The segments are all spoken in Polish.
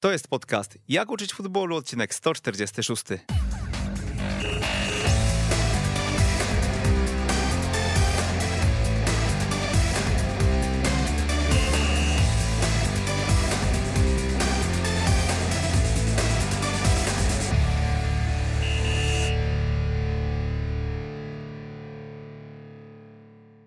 To jest podcast Jak uczyć futbolu, odcinek 146.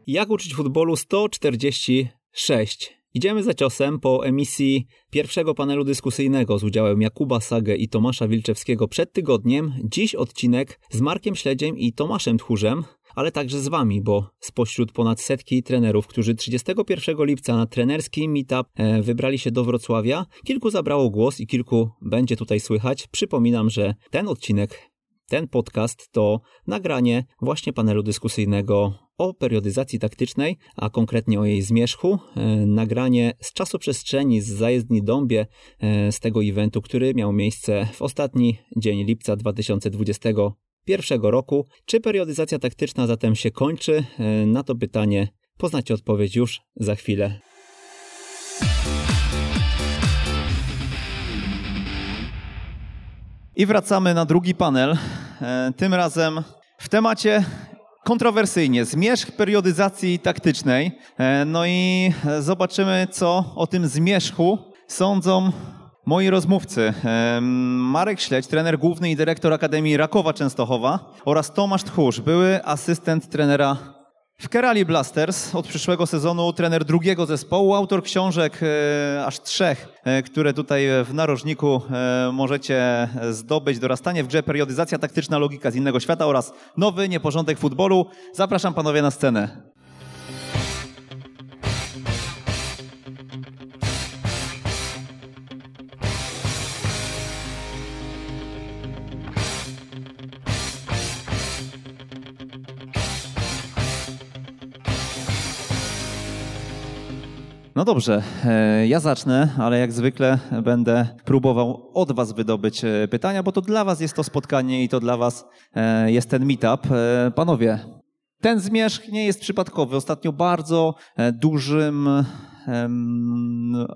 Jak uczyć futbolu 146. Idziemy za ciosem po emisji pierwszego panelu dyskusyjnego z udziałem Jakuba Sagę i Tomasza Wilczewskiego przed tygodniem. Dziś odcinek z Markiem Śledziem i Tomaszem Tchórzem, ale także z wami, bo spośród ponad setki trenerów, którzy 31 lipca na trenerski meetup e, wybrali się do Wrocławia, kilku zabrało głos i kilku będzie tutaj słychać. Przypominam, że ten odcinek ten podcast to nagranie właśnie panelu dyskusyjnego o periodyzacji taktycznej, a konkretnie o jej zmierzchu. E, nagranie z czasoprzestrzeni z zajezdni Dąbie e, z tego eventu, który miał miejsce w ostatni dzień lipca 2021 roku. Czy periodyzacja taktyczna zatem się kończy? E, na to pytanie poznacie odpowiedź już za chwilę. I wracamy na drugi panel. Tym razem w temacie kontrowersyjnie. Zmierzch periodyzacji taktycznej. E, no i zobaczymy, co o tym zmierzchu sądzą moi rozmówcy. E, Marek Śledź, trener główny i dyrektor Akademii Rakowa Częstochowa oraz Tomasz Tchórz, były asystent trenera w Kerali Blasters od przyszłego sezonu trener drugiego zespołu, autor książek e, aż trzech, e, które tutaj w narożniku e, możecie zdobyć. Dorastanie w grze, periodyzacja taktyczna, logika z innego świata oraz nowy nieporządek futbolu. Zapraszam panowie na scenę. No dobrze, e, ja zacznę, ale jak zwykle będę próbował od Was wydobyć e, pytania, bo to dla Was jest to spotkanie i to dla Was e, jest ten meetup. Panowie, ten zmierzch nie jest przypadkowy. Ostatnio bardzo dużym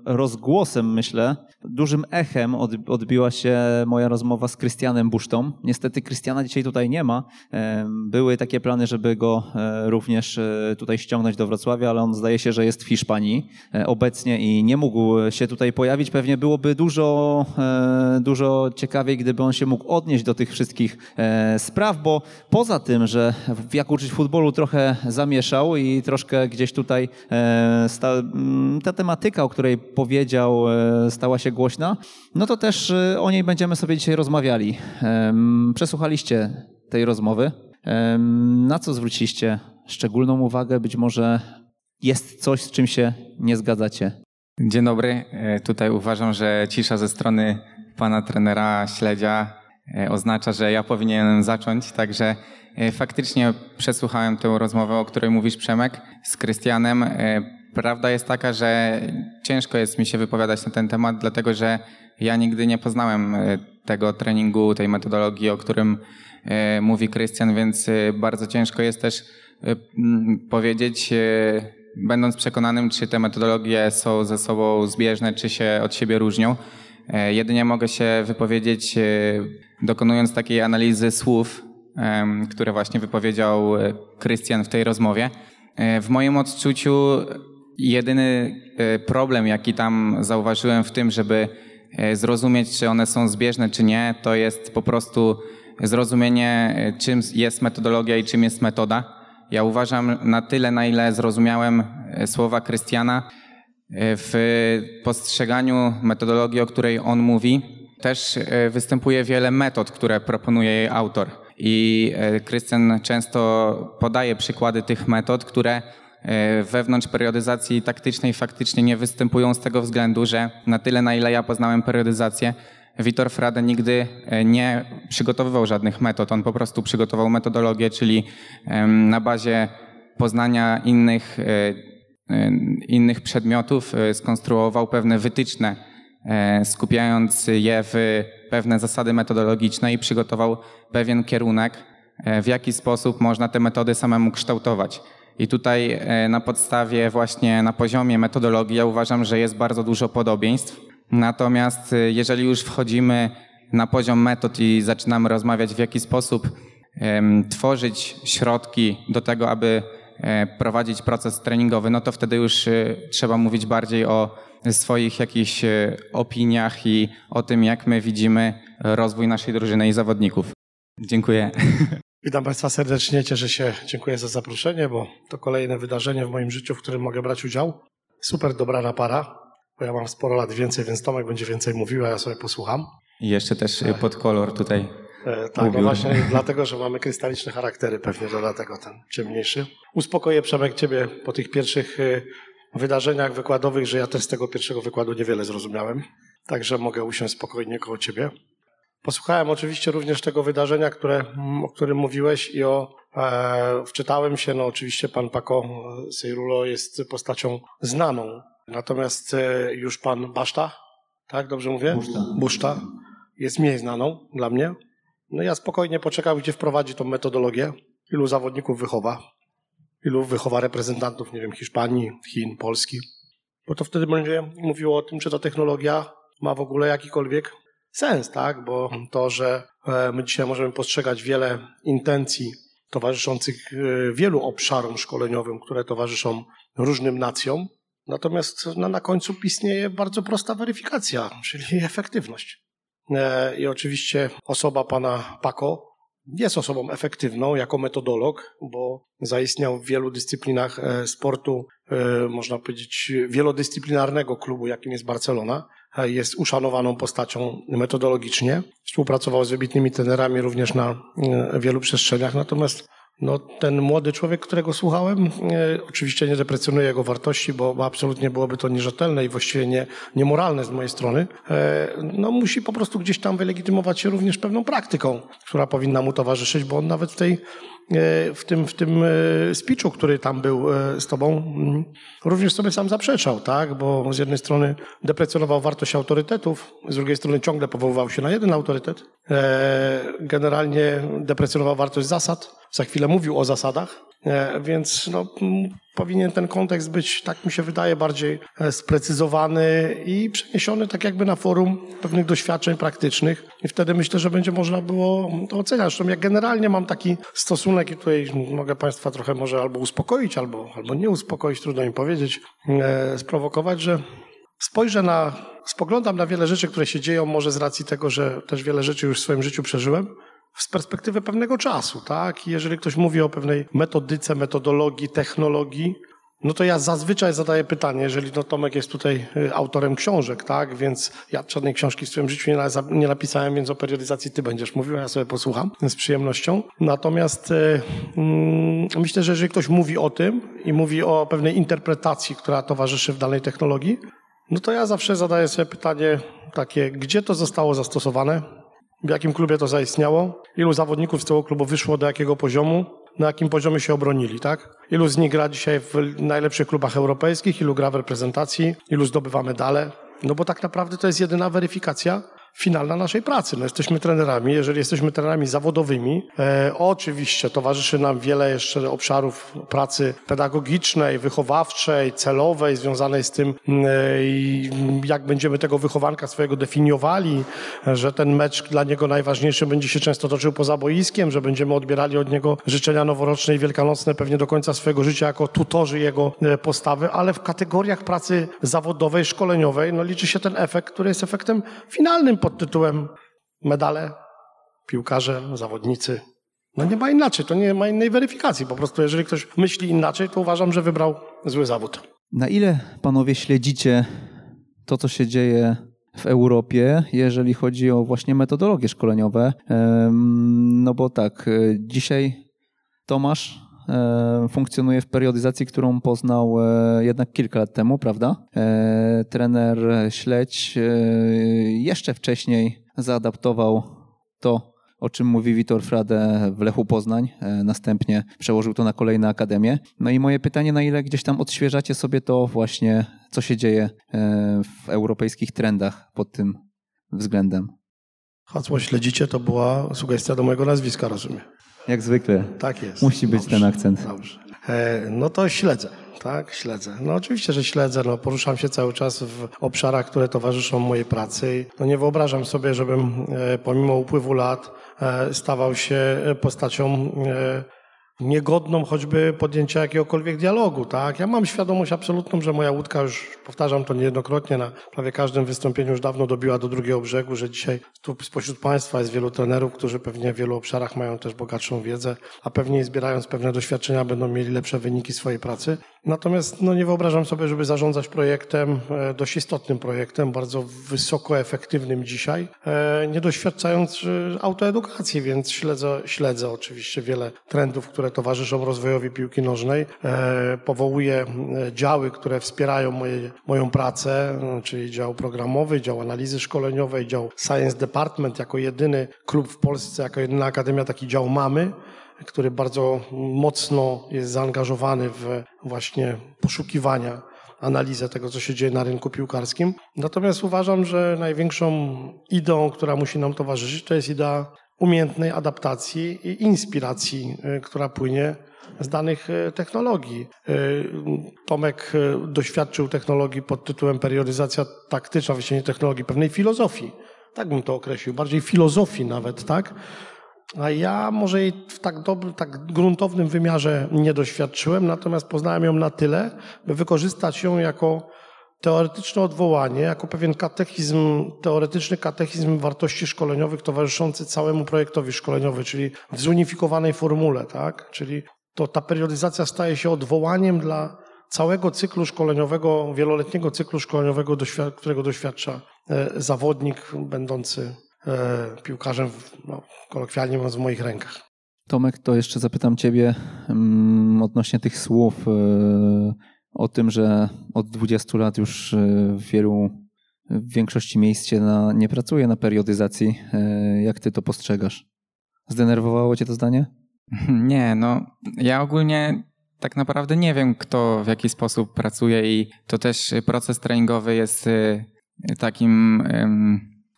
rozgłosem, myślę, dużym echem odbiła się moja rozmowa z Krystianem Busztą. Niestety Krystiana dzisiaj tutaj nie ma. Były takie plany, żeby go e, również e, tutaj ściągnąć do Wrocławia, ale on zdaje się, że jest w Hiszpanii e, obecnie i nie mógł się tutaj pojawić. Pewnie byłoby dużo, dużo ciekawiej, gdyby on się mógł odnieść do tych wszystkich spraw, bo poza tym, że jak uczyć futbolu trochę zamieszał i troszkę gdzieś tutaj ta tematyka, o której powiedział, stała się głośna, no to też y, o niej będziemy sobie dzisiaj rozmawiali. Przesłuchaliście tej rozmowy. Na co zwróciliście szczególną uwagę? Być może jest coś, z czym się nie zgadzacie. Dzień dobry. E, tutaj uważam, że cisza ze strony pana trenera Śledzia e, oznacza, że ja powinienem zacząć, także e, faktycznie przesłuchałem tę rozmowę, o której mówisz Przemek, z Krystianem. Prawda jest taka, że ciężko jest mi się wypowiadać na ten temat, dlatego że ja nigdy nie poznałem e, tego treningu, tej metodologii, o którym e, mówi Krystian, więc e, bardzo ciężko jest też powiedzieć, będąc przekonanym, czy te metodologie są ze sobą zbieżne, czy się od siebie różnią. Jedynie mogę się wypowiedzieć, dokonując takiej analizy słów, które właśnie wypowiedział Krystian w tej rozmowie. W moim odczuciu Jedyny e, problem, jaki tam zauważyłem w tym, żeby e, zrozumieć, czy one są zbieżne, czy nie, to jest po prostu zrozumienie, e, czym jest metodologia i czym jest metoda. Ja uważam na tyle, na ile zrozumiałem słowa Krystiana w postrzeganiu metodologii, o której on mówi, też występuje wiele metod, które proponuje jej autor. I Krystian często podaje przykłady tych metod, które wewnątrz periodyzacji taktycznej faktycznie nie występują z tego względu, że na tyle, na ile ja poznałem periodyzację, Vitor Frade nigdy e, nie przygotowywał żadnych metod. On po prostu przygotował metodologię, czyli na bazie poznania innych, e, innych przedmiotów skonstruował pewne wytyczne, skupiając je w pewne zasady metodologiczne i przygotował pewien kierunek, w jaki sposób można te metody samemu kształtować. I tutaj e, na podstawie właśnie na poziomie metodologii ja uważam, że jest bardzo dużo podobieństw. Natomiast y, jeżeli już wchodzimy na poziom metod i zaczynamy rozmawiać, w jaki sposób tworzyć środki do tego, aby e, prowadzić proces treningowy, no to wtedy już e, trzeba mówić bardziej o swoich jakichś e, opiniach i o tym, jak my widzimy rozwój naszej drużyny i zawodników. Dziękuję. Witam Państwa serdecznie, cieszę się, dziękuję za zaproszenie, bo to kolejne wydarzenie w moim życiu, w którym mogę brać udział. Super dobrana para, bo ja mam sporo lat więcej, więc Tomek będzie więcej mówił, a ja sobie posłucham. I jeszcze też pod kolor tutaj E, tak, no właśnie dlatego, że mamy krystaliczne charaktery, pewnie to dlatego ten ciemniejszy. Uspokoję Przemek Ciebie po tych pierwszych e, wydarzeniach wykładowych, że ja też z tego pierwszego wykładu niewiele zrozumiałem, także mogę usiąść spokojnie koło Ciebie. Posłuchałem oczywiście również tego wydarzenia, które, o którym mówiłeś i o, e, wczytałem się, no oczywiście pan Paco Seirulo jest postacią znaną, natomiast e, już pan Baszta, tak dobrze mówię? Buszta. Buszta jest mniej znaną dla mnie. No ja spokojnie poczekam, gdzie wprowadzi tą metodologię, ilu zawodników wychowa, ilu wychowa reprezentantów, nie wiem, Hiszpanii, Chin, Polski. Bo to wtedy będzie mówiło o tym, czy ta technologia ma w ogóle jakikolwiek sens, tak? Bo to, że e, my dzisiaj możemy postrzegać wiele intencji towarzyszących e, wielu obszarom szkoleniowym, które towarzyszą różnym nacjom, natomiast na, na końcu istnieje bardzo prosta weryfikacja, czyli efektywność. E, I oczywiście osoba pana Paco jest osobą efektywną jako metodolog, bo zaistniał w wielu dyscyplinach e, sportu, e, można powiedzieć, wielodyscyplinarnego klubu, jakim jest Barcelona. Jest uszanowaną postacią metodologicznie. Współpracował z wybitnymi trenerami również na wielu przestrzeniach, natomiast no, ten młody człowiek, którego słuchałem, e, oczywiście nie deprecjonuję jego wartości, bo, absolutnie byłoby to nierzetelne i właściwie nie, niemoralne z mojej strony. E, no, musi po prostu gdzieś tam wylegitymować się również pewną praktyką, która powinna mu towarzyszyć, bo on nawet w tej w tym, w tym e, speechu, który tam był e, z tobą, mm, również sobie sam zaprzeczał, tak? Bo z jednej strony deprecjonował wartość autorytetów, z drugiej strony ciągle powoływał się na jeden autorytet. Generalnie deprecjonował wartość zasad, za chwilę mówił o zasadach, e, więc no, powinien ten kontekst być, tak mi się wydaje, bardziej e, sprecyzowany i przeniesiony tak jakby na forum pewnych doświadczeń praktycznych i wtedy myślę, że będzie można było to oceniać. Zresztą ja generalnie mam taki stosunek i tutaj mogę Państwa trochę może albo uspokoić, albo, albo nie uspokoić, trudno mi powiedzieć, e, sprowokować, że spojrzę na, spoglądam na wiele rzeczy, które się dzieją, może z racji tego, że też wiele rzeczy już w swoim życiu przeżyłem, z perspektywy pewnego czasu, tak? jeżeli ktoś mówi o pewnej metodyce, metodologii, technologii, no to ja zazwyczaj zadaję pytanie, jeżeli no Tomek jest tutaj y, autorem książek, tak, więc ja żadnej książki w swoim życiu nie, nie napisałem, więc o periodyzacji ty będziesz mówił, ja sobie posłucham z przyjemnością. Natomiast y, mm, myślę, że jeżeli ktoś mówi o tym i mówi o pewnej interpretacji, która towarzyszy w danej technologii, no to ja zawsze zadaję sobie pytanie takie, gdzie to zostało zastosowane, w jakim klubie to zaistniało, ilu zawodników z tego klubu wyszło do jakiego poziomu, na jakim poziomie się obronili, tak? Ilu z nich gra dzisiaj w najlepszych klubach europejskich, ilu gra w reprezentacji, ilu zdobywa medale. No bo tak naprawdę to jest jedyna weryfikacja, finalna naszej pracy. No, jesteśmy trenerami, jeżeli jesteśmy trenerami zawodowymi, e, oczywiście towarzyszy nam wiele jeszcze obszarów pracy pedagogicznej, wychowawczej, celowej, związanej z tym, e, jak będziemy tego wychowanka swojego definiowali, że ten mecz dla niego najważniejszy będzie się często toczył poza boiskiem, że będziemy odbierali od niego życzenia noworoczne i wielkanocne pewnie do końca swojego życia jako tutorzy jego e, postawy, ale w kategoriach pracy zawodowej, szkoleniowej, no liczy się ten efekt, który jest efektem finalnym pod tytułem medale, piłkarze, zawodnicy. No nie ma inaczej, to nie ma innej weryfikacji. Po prostu jeżeli ktoś myśli inaczej, to uważam, że wybrał zły zawód. Na ile panowie śledzicie to, co się dzieje w Europie, jeżeli chodzi o właśnie metodologie szkoleniowe? No bo tak, e, dzisiaj Tomasz funkcjonuje w periodyzacji, którą poznał e, jednak kilka lat temu, prawda? Trener Śledź jeszcze wcześniej zaadaptował to, o czym mówi Witor Frade w Lechu Poznań. Następnie przełożył to na kolejne akademie. No i moje pytanie, na ile gdzieś tam odświeżacie sobie to właśnie, co się dzieje w europejskich trendach pod tym względem? Hasło śledzicie to była sugestia do mojego nazwiska, rozumiem. Jak zwykle. Tak jest. Musi być dobrze, ten akcent. Dobrze. no to śledzę. Tak, śledzę. No oczywiście, że śledzę. No, poruszam się cały czas w obszarach, które towarzyszą mojej pracy. No, nie wyobrażam sobie, żebym pomimo upływu lat stawał się postacią niegodną choćby podjęcia jakiegokolwiek dialogu, tak? Ja mam świadomość absolutną, że moja łódka już, powtarzam to niejednokrotnie, na prawie każdym wystąpieniu już dawno dobiła do drugiego brzegu, że dzisiaj tu spośród Państwa jest wielu trenerów, którzy pewnie w wielu obszarach mają też bogatszą wiedzę, a pewnie zbierając pewne doświadczenia będą mieli lepsze wyniki swojej pracy. Natomiast no, nie wyobrażam sobie, żeby zarządzać projektem, e, dość istotnym projektem, bardzo wysoko efektywnym dzisiaj, e, nie doświadczając e, autoedukacji, więc śledzę, śledzę oczywiście wiele trendów, które towarzyszą rozwojowi piłki nożnej. Powołuję działy, które wspierają moje, moją pracę, czyli dział programowy, dział analizy szkoleniowej, dział Science Department, jako jedyny klub w Polsce, jako jedyna akademia taki dział mamy który bardzo mocno jest zaangażowany w właśnie poszukiwania, analizę tego, co się dzieje na rynku piłkarskim. Natomiast uważam, że największą ideą, która musi nam towarzyszyć, to jest idea umiejętnej adaptacji i inspiracji, y, która płynie z danych y, technologii. Y, Tomek doświadczył technologii pod tytułem periodyzacja taktyczna, właściwie nie technologii, pewnej filozofii. Tak bym to określił, bardziej filozofii nawet, tak? A ja może jej w tak, dobrym, tak gruntownym wymiarze nie doświadczyłem, natomiast poznałem ją na tyle, by wykorzystać ją jako teoretyczne odwołanie, jako pewien katechizm, teoretyczny katechizm wartości szkoleniowych towarzyszący całemu projektowi szkoleniowy, czyli w zunifikowanej formule, tak? Czyli to ta periodyzacja staje się odwołaniem dla całego cyklu szkoleniowego, wieloletniego cyklu szkoleniowego, którego doświadcza e, zawodnik będący piłkarzem, no, kolokwialnie mówiąc, w moich rękach. Tomek, to jeszcze zapytam Ciebie um, odnośnie tych słów e, o tym, że od 20 lat już e, w wielu, w większości miejsc się na, nie pracuje na periodyzacji. Jak Ty to postrzegasz? Zdenerwowało Cię to zdanie? Nie, no ja ogólnie tak naprawdę nie wiem, kto w jaki sposób pracuje i to też proces treningowy jest takim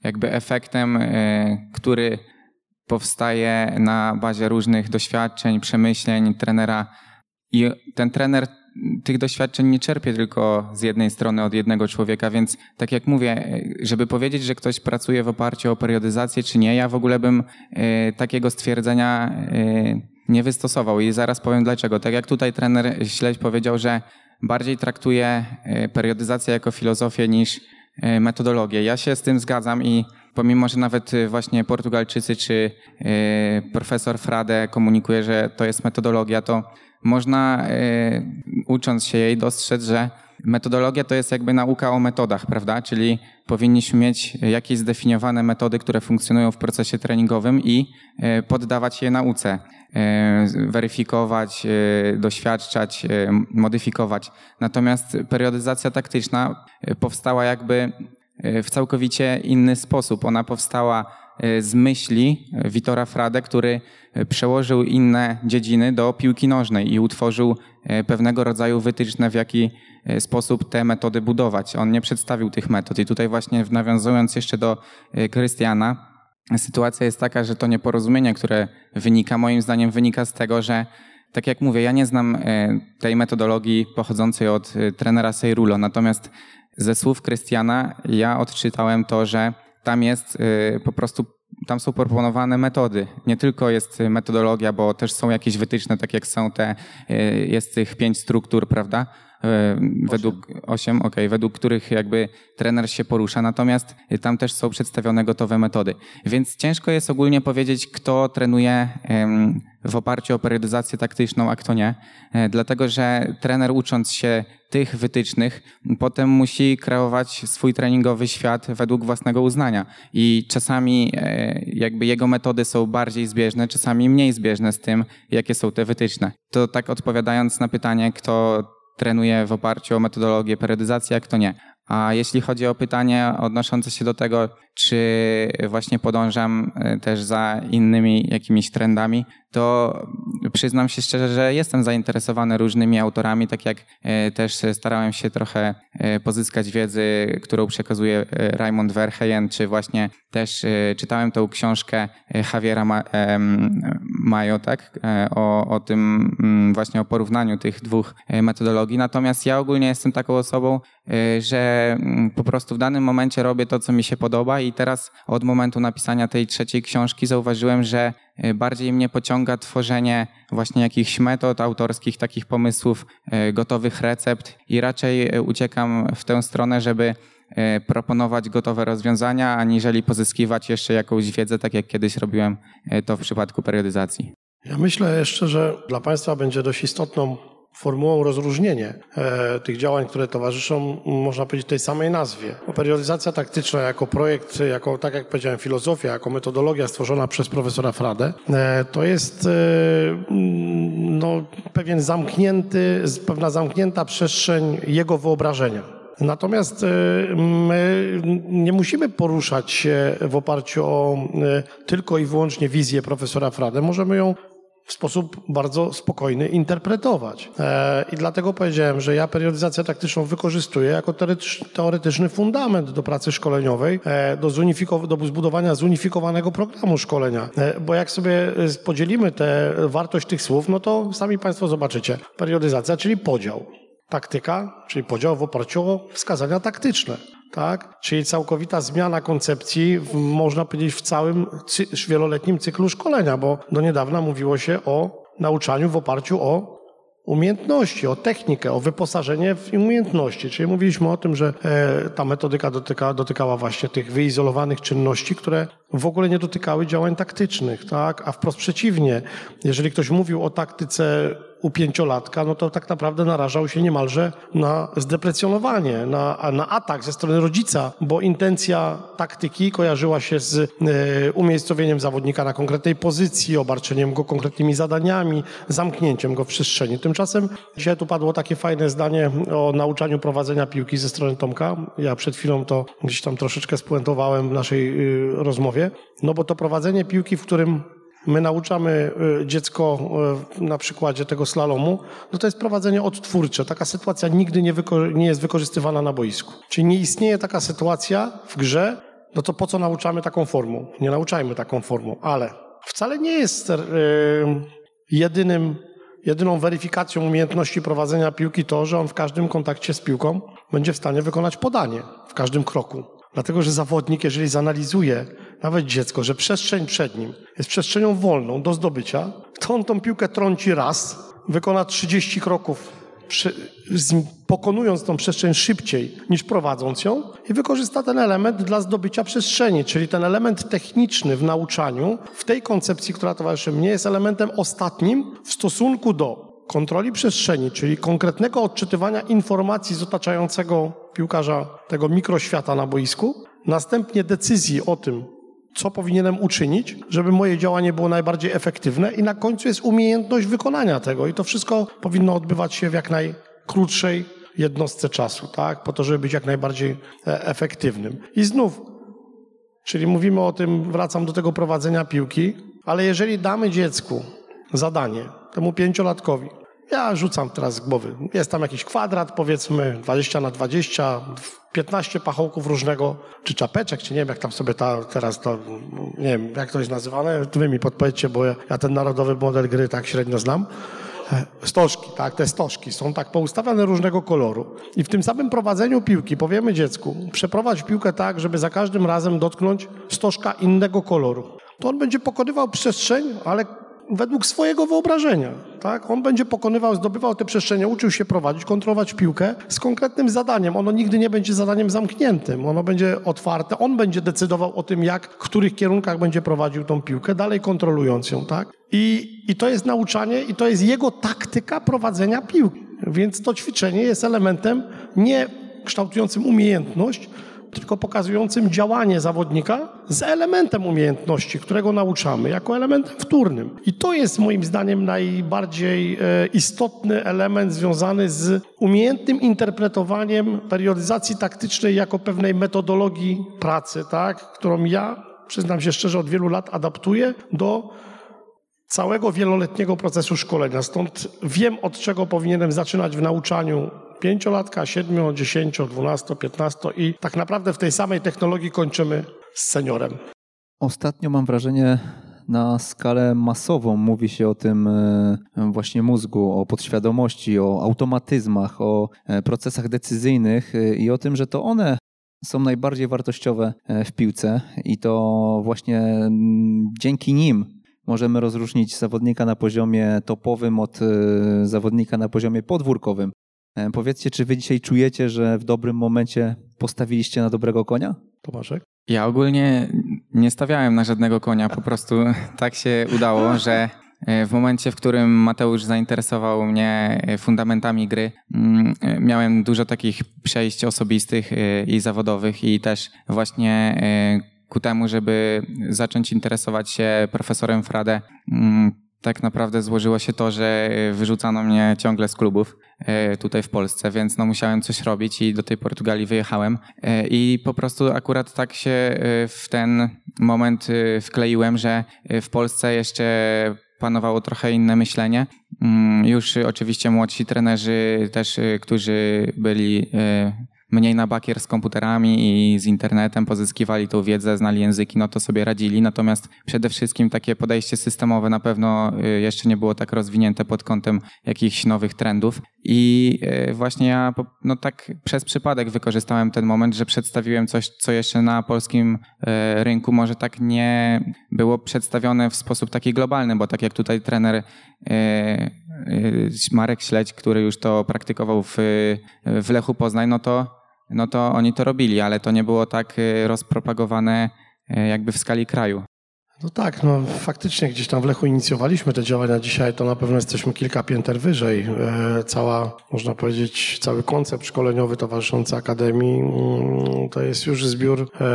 jakby efektem, e, który powstaje na bazie różnych doświadczeń, przemyśleń trenera. I ten trener tych doświadczeń nie czerpie tylko z jednej strony od jednego człowieka, więc tak jak mówię, e, żeby powiedzieć, że ktoś pracuje w oparciu o periodyzację czy nie, ja w ogóle bym e, takiego stwierdzenia nie wystosował i zaraz powiem dlaczego. Tak jak tutaj trener Śledź powiedział, że bardziej traktuje periodyzację jako filozofię niż metodologię. Ja się z tym zgadzam i pomimo, że nawet e, właśnie Portugalczycy czy e, profesor Frade komunikuje, że to jest metodologia, to można ucząc się jej dostrzec, że metodologia to jest jakby nauka o metodach, prawda? Czyli powinniśmy mieć jakieś zdefiniowane metody, które funkcjonują w procesie treningowym i poddawać je nauce. Weryfikować, doświadczać, modyfikować. Natomiast periodyzacja taktyczna powstała jakby e, w całkowicie inny sposób. Ona powstała e, z myśli Witora Frade, który e, przełożył inne dziedziny do piłki nożnej i utworzył pewnego rodzaju wytyczne, w jaki sposób te metody budować. On nie przedstawił tych metod. I tutaj właśnie nawiązując jeszcze do Krystiana, sytuacja jest taka, że to nieporozumienie, które wynika, moim zdaniem wynika z tego, że tak jak mówię, ja nie znam tej metodologii pochodzącej od trenera Seirulo, natomiast ze słów Krystiana ja odczytałem to, że tam jest y, po prostu, tam są proponowane metody. Nie tylko jest metodologia, bo też są jakieś wytyczne, tak jak są te, y, jest tych pięć struktur, prawda? Według osiem, ok, według których jakby trener się porusza, natomiast tam też są przedstawione gotowe metody. Więc ciężko jest ogólnie powiedzieć, kto trenuje w oparciu o periodyzację taktyczną, a kto nie, e, dlatego że trener ucząc się tych wytycznych, potem musi kreować swój treningowy świat według własnego uznania. I czasami e, jakby jego metody są bardziej zbieżne, czasami mniej zbieżne z tym, jakie są te wytyczne. To tak odpowiadając na pytanie, kto trenuje w oparciu o metodologię periodyzacji, jak to nie. A jeśli chodzi o pytanie odnoszące się do tego, czy właśnie podążam e, też za innymi jakimiś trendami, to przyznam się szczerze, że jestem zainteresowany różnymi autorami, tak jak e, też starałem się trochę e, pozyskać wiedzy, którą przekazuje e, Raymond Verheyen, czy właśnie też czytałem tą książkę Javiera Mayo, tak? O, o tym właśnie o porównaniu tych dwóch metodologii. Natomiast ja ogólnie jestem taką osobą, że po prostu w danym momencie robię to, co mi się podoba i teraz od momentu napisania tej trzeciej książki zauważyłem, że bardziej mnie pociąga tworzenie właśnie jakichś metod autorskich, takich pomysłów, e, gotowych recept i raczej e, uciekam w tę stronę, żeby proponować gotowe rozwiązania, aniżeli pozyskiwać jeszcze jakąś wiedzę, tak jak kiedyś robiłem to w przypadku periodyzacji. Ja myślę jeszcze, że dla Państwa będzie dość istotną formułą rozróżnienie e, tych działań, które towarzyszą, można powiedzieć, tej samej nazwie. Periodyzacja taktyczna jako projekt, jako, tak jak powiedziałem, filozofia, jako metodologia stworzona przez profesora Fradę, e, to jest e, no, pewien zamknięty, pewna zamknięta przestrzeń jego wyobrażenia. Natomiast my nie musimy poruszać się w oparciu o tylko i wyłącznie wizję profesora Frade. Możemy ją w sposób bardzo spokojny interpretować. E, I dlatego powiedziałem, że ja periodyzację taktyczną wykorzystuję jako teoretyczny fundament do pracy szkoleniowej, e, do, do zbudowania zunifikowanego programu szkolenia. E, bo jak sobie podzielimy tę wartość tych słów, no to sami Państwo zobaczycie. Periodyzacja, czyli podział. Taktyka, czyli podział w oparciu o wskazania taktyczne tak? Czyli całkowita zmiana koncepcji, w, można powiedzieć, w całym cy wieloletnim cyklu szkolenia, bo do niedawna mówiło się o nauczaniu w oparciu o umiejętności, o technikę, o wyposażenie w umiejętności. Czyli mówiliśmy o tym, że e, ta metodyka dotyka, dotykała właśnie tych wyizolowanych czynności, które w ogóle nie dotykały działań taktycznych, tak? A wprost przeciwnie, jeżeli ktoś mówił o taktyce u pięciolatka, no to tak naprawdę narażał się niemalże na zdeprecjonowanie, na, na atak ze strony rodzica, bo intencja taktyki kojarzyła się z e, umiejscowieniem zawodnika na konkretnej pozycji, obarczeniem go konkretnymi zadaniami, zamknięciem go w przestrzeni. Tymczasem dzisiaj tu padło takie fajne zdanie o nauczaniu prowadzenia piłki ze strony Tomka. Ja przed chwilą to gdzieś tam troszeczkę spuentowałem w naszej y, rozmowie, no bo to prowadzenie piłki, w którym my nauczamy y, dziecko y, na przykładzie tego slalomu, no to jest prowadzenie odtwórcze. Taka sytuacja nigdy nie, nie jest wykorzystywana na boisku. Czyli nie istnieje taka sytuacja w grze, no to po co nauczamy taką formą? Nie nauczajmy taką formą, ale wcale nie jest yy, jedynym, jedyną weryfikacją umiejętności prowadzenia piłki to, że on w każdym kontakcie z piłką będzie w stanie wykonać podanie w każdym kroku. Dlatego, że zawodnik, jeżeli zanalizuje nawet dziecko, że przestrzeń przed nim jest przestrzenią wolną do zdobycia, to on tą piłkę trąci raz, wykona 30 kroków, pokonując tą przestrzeń szybciej niż prowadząc ją i wykorzysta ten element dla zdobycia przestrzeni, czyli ten element techniczny w nauczaniu, w tej koncepcji, która towarzyszy mnie, jest elementem ostatnim w stosunku do kontroli przestrzeni, czyli konkretnego odczytywania informacji z otaczającego piłkarza tego mikroświata na boisku, następnie decyzji o tym, co powinienem uczynić, żeby moje działanie było najbardziej efektywne i na końcu jest umiejętność wykonania tego i to wszystko powinno odbywać się w jak najkrótszej jednostce czasu, tak? Po to, żeby być jak najbardziej e, efektywnym. I znów, czyli mówimy o tym, wracam do tego prowadzenia piłki, ale jeżeli damy dziecku zadanie, temu pięciolatkowi, ja rzucam teraz z głowy. Jest tam jakiś kwadrat, powiedzmy 20 na 20, 15 pachołków różnego, czy czapeczek, czy nie wiem, jak tam sobie ta, teraz to, nie wiem, jak to jest nazywane. Wy mi podpowiedzcie, bo ja, ja ten narodowy model gry tak średnio znam. E, stożki, tak, te stożki są tak poustawiane różnego koloru. I w tym samym prowadzeniu piłki powiemy dziecku, przeprowadź piłkę tak, żeby za każdym razem dotknąć stożka innego koloru. To on będzie pokonywał przestrzeń, ale według swojego wyobrażenia. Tak? On będzie pokonywał, zdobywał te przestrzenie, uczył się prowadzić, kontrolować piłkę z konkretnym zadaniem. Ono nigdy nie będzie zadaniem zamkniętym. Ono będzie otwarte. On będzie decydował o tym, jak, w których kierunkach będzie prowadził tą piłkę, dalej kontrolując ją. Tak? I, I to jest nauczanie i to jest jego taktyka prowadzenia piłki. Więc to ćwiczenie jest elementem nie kształtującym umiejętność, tylko pokazującym działanie zawodnika z elementem umiejętności, którego nauczamy, jako elementem wtórnym. I to jest moim zdaniem najbardziej e, istotny element związany z umiejętnym interpretowaniem periodyzacji taktycznej jako pewnej metodologii pracy, tak, którą ja, przyznam się szczerze, od wielu lat adaptuję do całego wieloletniego procesu szkolenia. Stąd wiem, od czego powinienem zaczynać w nauczaniu pięciolatka, siedmiu, dziesięcio, dwunasto, piętnasto i tak naprawdę w tej samej technologii kończymy z seniorem. Ostatnio mam wrażenie, na skalę masową mówi się o tym e, właśnie mózgu, o podświadomości, o automatyzmach, o e, procesach decyzyjnych e, i o tym, że to one są najbardziej wartościowe w piłce i to właśnie dzięki nim możemy rozróżnić zawodnika na poziomie topowym od zawodnika na poziomie podwórkowym. Powiedzcie, czy wy dzisiaj czujecie, że w dobrym momencie postawiliście na dobrego konia? Tomaszek? Ja ogólnie nie stawiałem na żadnego konia, po prostu tak się udało, że e, w momencie, w którym Mateusz zainteresował mnie e, fundamentami gry, mm, e, miałem dużo takich przejść osobistych i zawodowych i też właśnie ku temu, żeby zacząć interesować się profesorem Frade, mm, tak naprawdę złożyło się to, że wyrzucano mnie ciągle z klubów. E, tutaj w Polsce, więc no musiałem coś robić i do tej Portugalii wyjechałem. E, I po prostu akurat tak się e, w ten moment wkleiłem, że w Polsce jeszcze panowało trochę inne myślenie. Mm, już oczywiście młodsi trenerzy też, którzy byli mniej na bakier z komputerami i z internetem, pozyskiwali tą wiedzę, znali języki, no to sobie radzili. Natomiast przede wszystkim takie podejście systemowe na pewno y, jeszcze nie było tak rozwinięte pod kątem jakichś nowych trendów. I y, właśnie ja no tak przez przypadek wykorzystałem ten moment, że przedstawiłem coś, co jeszcze na polskim y, rynku może tak nie było przedstawione w sposób taki globalny, bo tak jak tutaj trener Marek Śledź, który już to praktykował w, w Lechu Poznań, no to no to oni to robili, ale to nie było tak y, rozpropagowane y, jakby w skali kraju. No tak, no faktycznie gdzieś tam w Lechu inicjowaliśmy te działania. Dzisiaj to na pewno jesteśmy kilka pięter wyżej. E, cała, można powiedzieć, cały koncept szkoleniowy towarzyszący Akademii mm, to jest już zbiór e,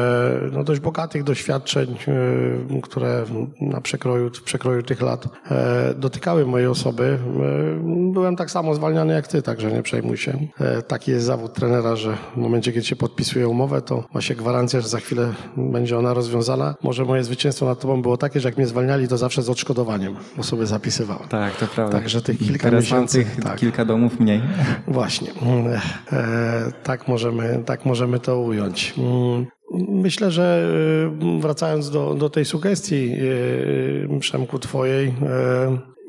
no, dość bogatych doświadczeń, e, które na przekroju, w przekroju tych lat dotykały mojej osoby. Byłem tak samo zwalniany jak ty, także nie przejmuj się. Taki jest zawód trenera, że w momencie, kiedy się podpisuje umowę, to ma się gwarancję, że za chwilę będzie ona rozwiązana. Może moje zwycięstwo nad tobą było takie, że jak mnie zwalniali, to zawsze z odszkodowaniem, bo sobie zapisywałem. Tak, to prawda. Także tych kilka Teraz miesięcy... Tak. kilka domów mniej. Właśnie. E, tak, możemy, tak możemy to ująć. Mm, myślę, że e, wracając do, do tej sugestii, e, Przemku, twojej,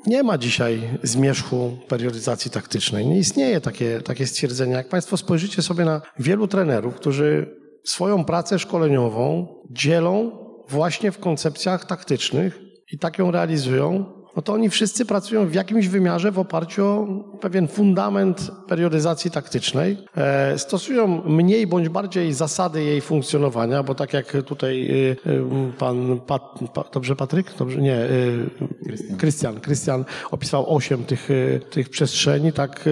nie ma dzisiaj zmierzchu periodyzacji taktycznej. Nie istnieje takie, takie stwierdzenie. Jak Państwo spojrzycie sobie na wielu trenerów, którzy swoją pracę szkoleniową dzielą właśnie w koncepcjach taktycznych i tak ją realizują, no to oni wszyscy pracują w jakimś wymiarze w oparciu o pewien fundament periodyzacji taktycznej. E, stosują mniej bądź bardziej zasady jej funkcjonowania, bo tak jak tutaj y, y, pan, Pat, dobrze Patryk? Dobrze, nie, y, Krystian. Krystian opisał osiem tych, tych przestrzeni, tak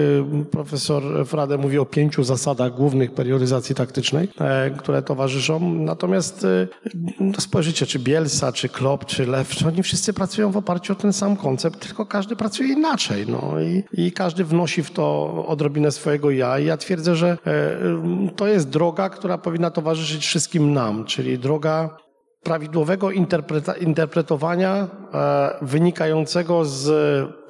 profesor Frade mówi o pięciu zasadach głównych periodyzacji taktycznej, e, które towarzyszą. Natomiast no spojrzycie, czy Bielsa, czy Klopp, czy Lew, oni wszyscy pracują w oparciu o ten sam koncept, tylko każdy pracuje inaczej. No i, i każdy wnosi w to odrobinę swojego ja. I ja twierdzę, że e, to jest droga, która powinna towarzyszyć wszystkim nam, czyli droga prawidłowego interpretowania e, wynikającego z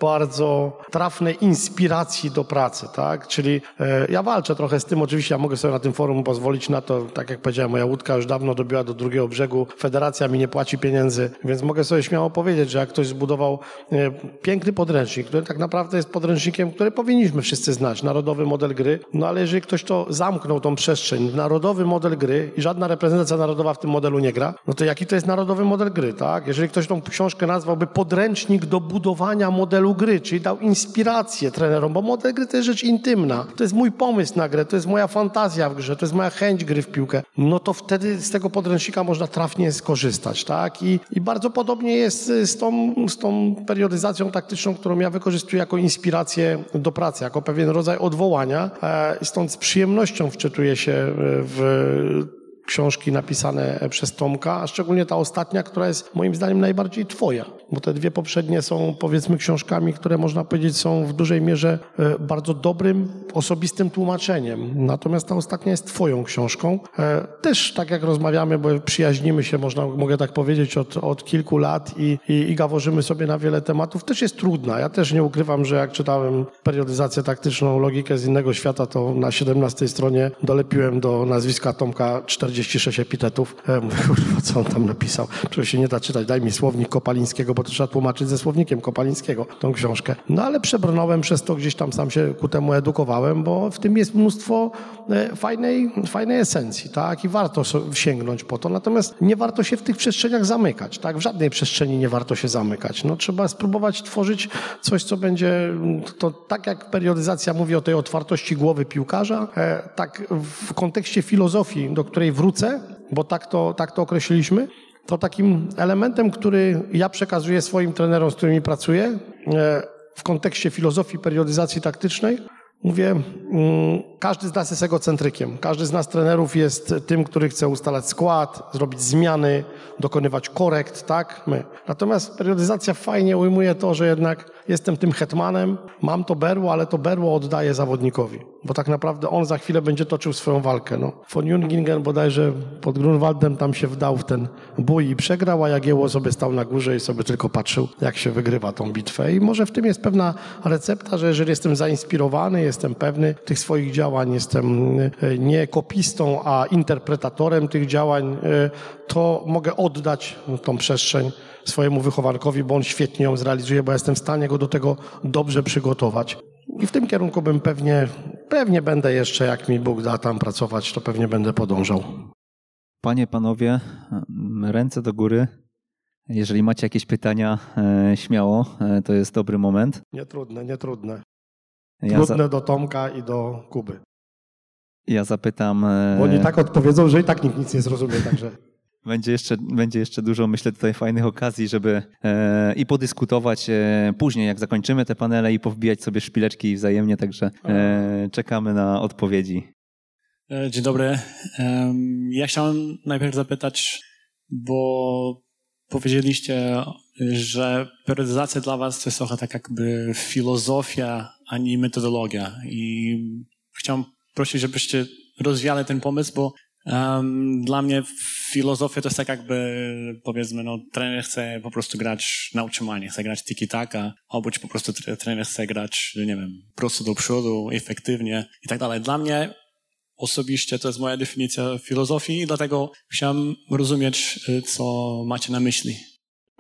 bardzo trafnej inspiracji do pracy, tak? Czyli e, ja walczę trochę z tym, oczywiście ja mogę sobie na tym forum pozwolić na to, tak jak powiedziałem, moja łódka już dawno dobiła do drugiego brzegu, federacja mi nie płaci pieniędzy, więc mogę sobie śmiało powiedzieć, że jak ktoś zbudował e, piękny podręcznik, który tak naprawdę jest podręcznikiem, który powinniśmy wszyscy znać, narodowy model gry, no ale jeżeli ktoś to zamknął tą przestrzeń, narodowy model gry i żadna reprezentacja narodowa w tym modelu nie gra, no to jaki to jest narodowy model gry, tak? Jeżeli ktoś tą książkę nazwałby podręcznik do budowania modelu gry, czyli dał inspirację trenerom, bo model gry to jest rzecz intymna. To jest mój pomysł na grę, to jest moja fantazja w grze, to jest moja chęć gry w piłkę. No to wtedy z tego podręcznika można trafnie skorzystać, tak? I, i bardzo podobnie jest z tą, z tą periodyzacją taktyczną, którą ja wykorzystuję jako inspirację do pracy, jako pewien rodzaj odwołania. E, stąd z przyjemnością wczytuję się w książki napisane przez Tomka, a szczególnie ta ostatnia, która jest moim zdaniem najbardziej twoja. Bo te dwie poprzednie są powiedzmy książkami, które można powiedzieć są w dużej mierze e, bardzo dobrym, osobistym tłumaczeniem. Natomiast ta ostatnia jest twoją książką. E, też tak jak rozmawiamy, bo przyjaźnimy się, można, mogę tak powiedzieć, od, od kilku lat i, i, i gaworzymy sobie na wiele tematów, też jest trudna. Ja też nie ukrywam, że jak czytałem periodyzację taktyczną, logikę z innego świata, to na 17 stronie dolepiłem do nazwiska Tomka 46 epitetów. E, mówię, kurwa, co on tam napisał? Przecież się nie da czytać, daj mi słownik Kopalińskiego, bo to trzeba tłumaczyć ze słownikiem Kopalińskiego tą książkę. No ale przebrnąłem przez to, gdzieś tam sam się ku temu edukowałem, bo w tym jest mnóstwo e, fajnej, fajnej esencji, tak? I warto sięgnąć po to. Natomiast nie warto się w tych przestrzeniach zamykać, tak? W żadnej przestrzeni nie warto się zamykać. No trzeba spróbować tworzyć coś, co będzie, to tak jak periodyzacja mówi o tej otwartości głowy piłkarza, e, tak w kontekście filozofii, do której wrócę, bo tak to, tak to określiliśmy, to takim elementem, który ja przekazuję swoim trenerom, z którymi pracuję, e, w kontekście filozofii periodyzacji taktycznej, mówię, mm, każdy z nas jest egocentrykiem. Każdy z nas trenerów jest tym, który chce ustalać skład, zrobić zmiany, dokonywać korekt, tak? My. Natomiast periodyzacja fajnie ujmuje to, że jednak jestem tym hetmanem, mam to berło, ale to berło oddaję zawodnikowi, bo tak naprawdę on za chwilę będzie toczył swoją walkę. No. Von Jungingen bodajże pod Grunwaldem tam się wdał w ten bój i przegrał, a Jagiełło sobie stał na górze i sobie tylko patrzył, jak się wygrywa tą bitwę. I może w tym jest pewna recepta, że jeżeli jestem zainspirowany, jestem pewny tych swoich działań, jestem e, nie kopistą, a interpretatorem tych działań, e, to mogę oddać tą przestrzeń swojemu wychowankowi, bo on świetnie ją zrealizuje, bo jestem w stanie go do tego dobrze przygotować. I w tym kierunku bym pewnie, pewnie będę jeszcze, jak mi Bóg da tam pracować, to pewnie będę podążał. Panie, panowie, ręce do góry. Jeżeli macie jakieś pytania, e, śmiało, e, to jest dobry moment. Nietrudne, nietrudne. Ja Trudne za... do Tomka i do Kuby. Ja zapytam. Bo oni e, tak odpowiedzą, że i tak nikt nic nie zrozumie, także. Będzie jeszcze, będzie jeszcze dużo, myślę, tutaj fajnych okazji, żeby e, i podyskutować e, później, jak zakończymy te panele i powbijać sobie szpileczki wzajemnie, także e, czekamy na odpowiedzi. E, dzień dobry. Ja chciałem najpierw zapytać, bo powiedzieliście, że periodyzacja dla was to jest trochę tak jakby filozofia, a nie metodologia. I chciałem prosić, żebyście rozwiali ten pomysł, bo Um, dla mnie filozofia to jest tak jakby, powiedzmy, no, trener chce po prostu grać na utrzymanie, chce grać tiki-taka, albo po prostu trener chce grać, nie wiem, prosto do przodu, efektywnie i tak dalej. Dla mnie osobiście to jest moja definicja filozofii i dlatego chciałem rozumieć, y, co macie na myśli.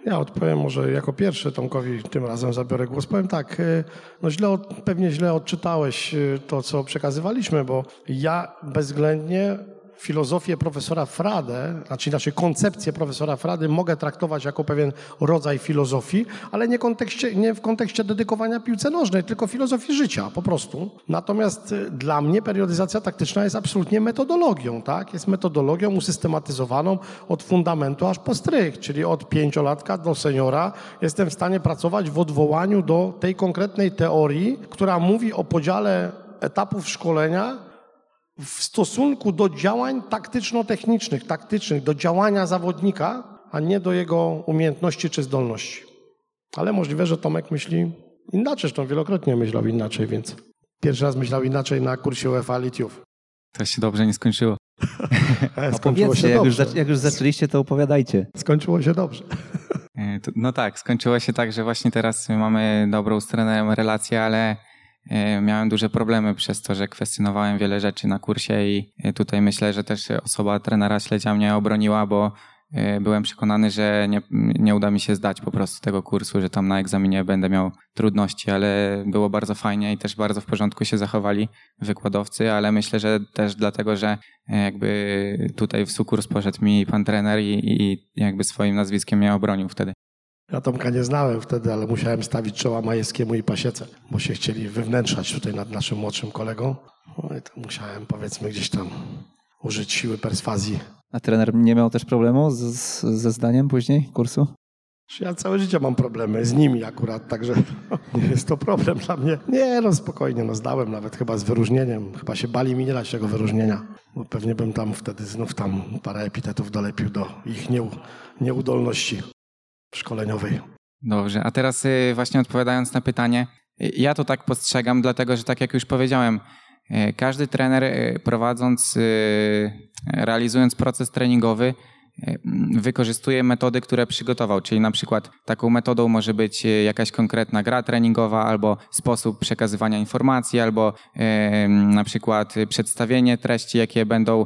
Ja odpowiem może jako pierwszy Tomkowi, tym razem zabiorę głos. Powiem tak, y, no źle, pewnie źle odczytałeś y, to, co przekazywaliśmy, bo ja bezwzględnie filozofię profesora Frade, znaczy inaczej koncepcję profesora Frady mogę traktować jako pewien rodzaj filozofii, ale nie, kontekście, nie w kontekście dedykowania piłce nożnej, tylko filozofii życia po prostu. Natomiast y, dla mnie periodyzacja taktyczna jest absolutnie metodologią, tak? Jest metodologią usystematyzowaną od fundamentu aż po strych, czyli od pięciolatka do seniora jestem w stanie pracować w odwołaniu do tej konkretnej teorii, która mówi o podziale etapów szkolenia w stosunku do działań taktyczno-technicznych, taktycznych, do działania zawodnika, a nie do jego umiejętności czy zdolności. Ale możliwe, że Tomek myśli inaczej, zresztą wielokrotnie myślał inaczej, więc pierwszy raz myślał inaczej na kursie UEFA Litiów. To się dobrze nie skończyło. Skończyło się jak, Już jak już zaczęliście, to opowiadajcie. Skończyło się dobrze. E, no tak, skończyło się tak, że właśnie teraz mamy dobrą stronę relację, ale E, miałem duże problemy przez to, że kwestionowałem wiele rzeczy na kursie i e, tutaj myślę, że też osoba trenera śledzia mnie obroniła, bo e, byłem przekonany, że nie, nie uda mi się zdać po prostu tego kursu, że tam na egzaminie będę miał trudności, ale było bardzo fajnie i też bardzo w porządku się zachowali wykładowcy, ale myślę, że też dlatego, że jakby tutaj w sukurs poszedł mi pan trener i, i jakby swoim nazwiskiem mnie obronił wtedy. Ja Tomka nie znałem wtedy, ale musiałem stawić czoła Majewskiemu i Pasiece, bo się chcieli wywnętrzać tutaj nad naszym młodszym kolegą. No i to musiałem, powiedzmy, gdzieś tam użyć siły perswazji. A trener nie miał też problemu z, z, ze zdaniem później kursu? Ja całe życie mam problemy z nimi akurat, także nie jest to problem dla mnie. Nie, no spokojnie, no zdałem nawet chyba z wyróżnieniem. Chyba się bali mi nie dać tego wyróżnienia, bo pewnie bym tam wtedy znów tam parę epitetów dolepił do ich nieudolności szkoleniowej. Dobrze, a teraz y, właśnie odpowiadając na pytanie, y, ja to tak postrzegam, dlatego że tak jak już powiedziałem, y, każdy trener prowadząc, realizując proces treningowy, wykorzystuje metody, które przygotował, czyli na przykład taką metodą może być e, jakaś konkretna gra treningowa, albo sposób przekazywania informacji, albo e, na przykład przedstawienie treści, jakie będą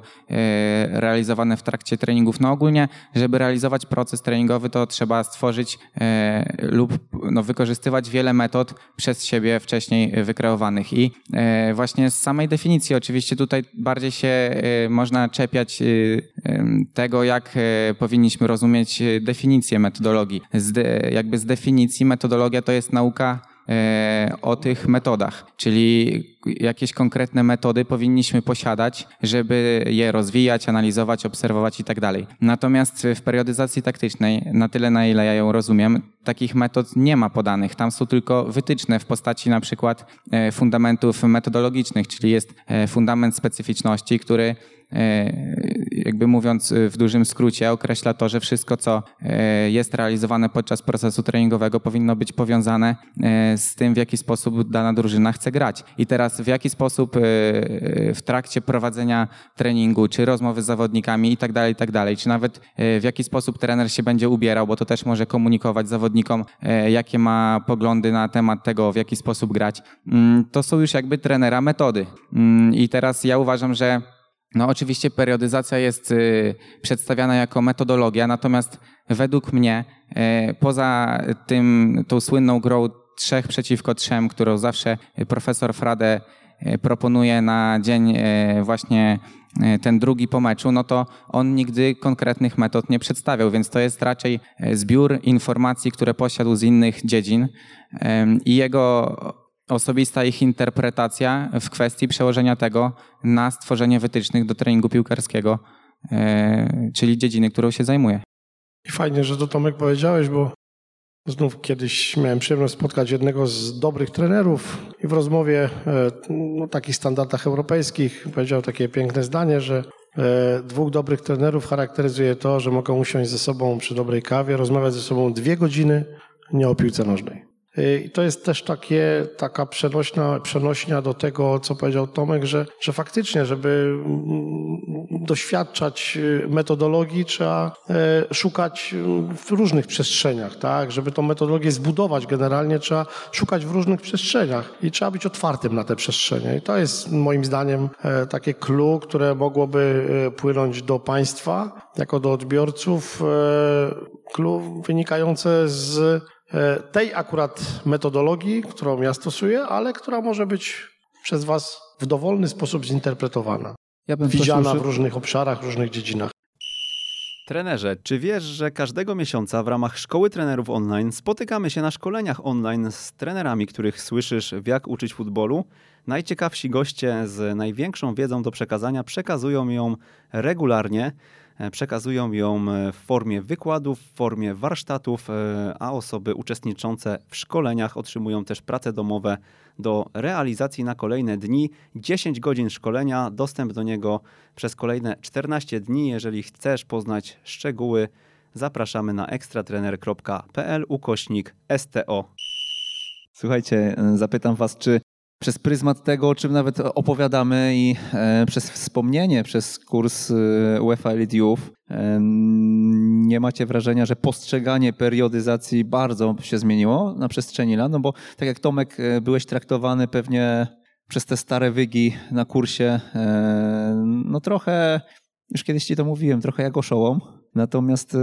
realizowane w trakcie treningów. No ogólnie, żeby realizować proces treningowy, to trzeba stworzyć lub no, wykorzystywać wiele metod przez siebie wcześniej wykreowanych. I właśnie z samej definicji, oczywiście tutaj bardziej się można czepiać tego, jak E, powinniśmy rozumieć e, definicję metodologii. De, jakby z definicji metodologia to jest nauka e, o tych metodach, czyli jakieś konkretne metody powinniśmy posiadać, żeby je rozwijać, analizować, obserwować i tak dalej. Natomiast w periodyzacji taktycznej, na tyle na ile ja ją rozumiem, takich metod nie ma podanych. Tam są tylko wytyczne w postaci na przykład fundamentów metodologicznych, czyli jest fundament specyficzności, który E, jakby mówiąc w dużym skrócie, określa to, że wszystko, co e, jest realizowane podczas procesu treningowego, powinno być powiązane e, z tym, w jaki sposób dana drużyna chce grać. I teraz w jaki sposób w trakcie prowadzenia treningu, czy rozmowy z zawodnikami i tak dalej, i tak dalej, czy nawet w jaki sposób trener się będzie ubierał, bo to też może komunikować zawodnikom, jakie ma poglądy na temat tego, w jaki sposób grać. Mm, to są już jakby trenera metody. Mm, I teraz ja uważam, że no oczywiście periodyzacja jest y, przedstawiana jako metodologia, natomiast według mnie y, poza tym tą słynną grą trzech przeciwko trzem, którą zawsze profesor Frade y, proponuje na dzień właśnie ten drugi po meczu, no to on nigdy konkretnych metod nie przedstawiał, więc to jest raczej zbiór informacji, które posiadł z innych dziedzin i jego osobista ich interpretacja w kwestii przełożenia tego na stworzenie wytycznych do treningu piłkarskiego, e, czyli dziedziny, którą się zajmuje. I fajnie, że to Tomek powiedziałeś, bo znów kiedyś miałem przyjemność spotkać jednego z dobrych trenerów i w rozmowie e, no, takich standardach europejskich powiedział takie piękne zdanie, że e, dwóch dobrych trenerów charakteryzuje to, że mogą usiąść ze sobą przy dobrej kawie, rozmawiać ze sobą dwie godziny, nie o piłce nożnej. Y, I to jest też takie, taka przenośna, przenośnia do tego, co powiedział Tomek, że, że faktycznie, żeby doświadczać y, metodologii, trzeba y, szukać w różnych przestrzeniach, tak? Żeby tą metodologię zbudować generalnie, trzeba szukać w różnych przestrzeniach i trzeba być otwartym na te przestrzenie. I to jest moim zdaniem e, takie clue, które mogłoby e, płynąć do państwa, jako do odbiorców, e, clue wynikające z E, tej akurat metodologii, którą ja stosuję, ale która może być przez Was w dowolny sposób zinterpretowana. Ja bym Widziana w różnych obszarach, w różnych dziedzinach. Trenerze, czy wiesz, że każdego miesiąca w ramach Szkoły Trenerów Online spotykamy się na szkoleniach online z trenerami, których słyszysz w jak uczyć futbolu? Najciekawsi goście z największą wiedzą do przekazania przekazują ją regularnie. E, przekazują ją e, w formie wykładów, w formie warsztatów, e, a osoby uczestniczące w szkoleniach otrzymują też prace domowe do realizacji na kolejne dni. 10 godzin szkolenia, dostęp do niego przez kolejne 14 dni. Jeżeli chcesz poznać szczegóły, zapraszamy na ekstratrener.pl ukośnik STO. Słuchajcie, zapytam Was, czy przez pryzmat tego, o czym nawet opowiadamy i e, przez wspomnienie, przez kurs e, UEFA Elite Youth, e, nie macie wrażenia, że postrzeganie periodyzacji bardzo się zmieniło na przestrzeni lat? No bo tak jak Tomek, byłeś traktowany pewnie przez te stare wygi na kursie, no trochę, już kiedyś ci to mówiłem, trochę jak oszołom. Natomiast,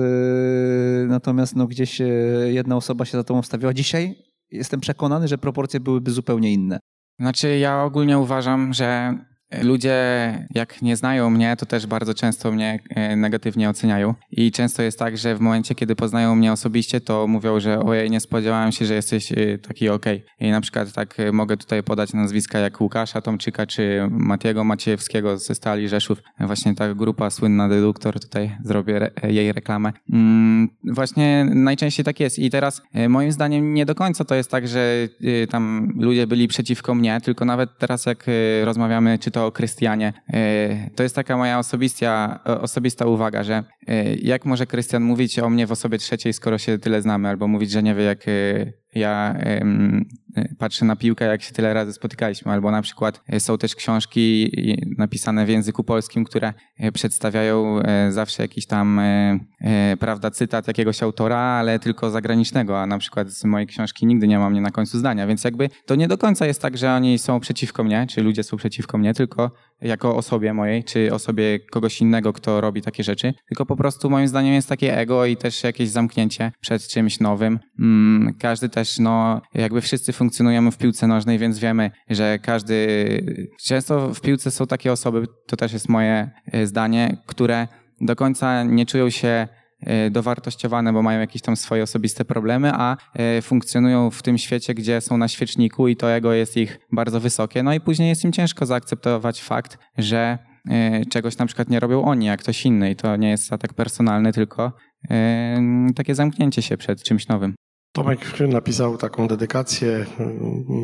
natomiast no gdzieś jedna osoba się za tobą wstawiła. Dzisiaj jestem przekonany, że proporcje byłyby zupełnie inne. Znaczy, ja ogólnie uważam, że Ludzie, jak nie znają mnie, to też bardzo często mnie e, negatywnie oceniają. I często jest tak, że w momencie, kiedy poznają mnie osobiście, to mówią, że ojej, nie spodziewałem się, że jesteś e, taki ok. I na przykład tak e, mogę tutaj podać nazwiska jak Łukasza Tomczyka czy Matiego Maciejewskiego ze Stali Rzeszów. Właśnie ta grupa słynna Deduktor, tutaj zrobię re jej reklamę. Mm, właśnie najczęściej tak jest. I teraz moim zdaniem nie do końca to jest tak, że tam ludzie byli przeciwko mnie, tylko nawet teraz jak rozmawiamy, czy to o Krystianie. E, to jest taka moja osobista, osobista uwaga, że jak może Krystian mówić o mnie w osobie trzeciej, skoro się tyle znamy, albo mówić, że nie wie, jak ja patrzę na piłkę, jak się tyle razy spotykaliśmy, albo na przykład są też książki napisane w języku polskim, które przedstawiają zawsze jakiś tam, prawda, cytat jakiegoś autora, ale tylko zagranicznego, a na przykład z mojej książki nigdy nie ma mnie na końcu zdania, więc jakby to nie do końca jest tak, że oni są przeciwko mnie, czy ludzie są przeciwko mnie, tylko jako osobie mojej, czy osobie kogoś innego, kto robi takie rzeczy, tylko po prostu moim zdaniem jest takie ego i też jakieś zamknięcie przed czymś nowym. Mm, każdy też, no, jakby wszyscy funkcjonujemy w piłce nożnej, więc wiemy, że każdy, często w piłce są takie osoby, to też jest moje e, zdanie, które do końca nie czują się dowartościowane, bo mają jakieś tam swoje osobiste problemy, a e, funkcjonują w tym świecie, gdzie są na świeczniku i to ego jest ich bardzo wysokie. No i później jest im ciężko zaakceptować fakt, że e, czegoś na przykład nie robią oni, jak ktoś inny i to nie jest atak personalny, tylko takie zamknięcie się przed czymś nowym. Tomek napisał taką dedykację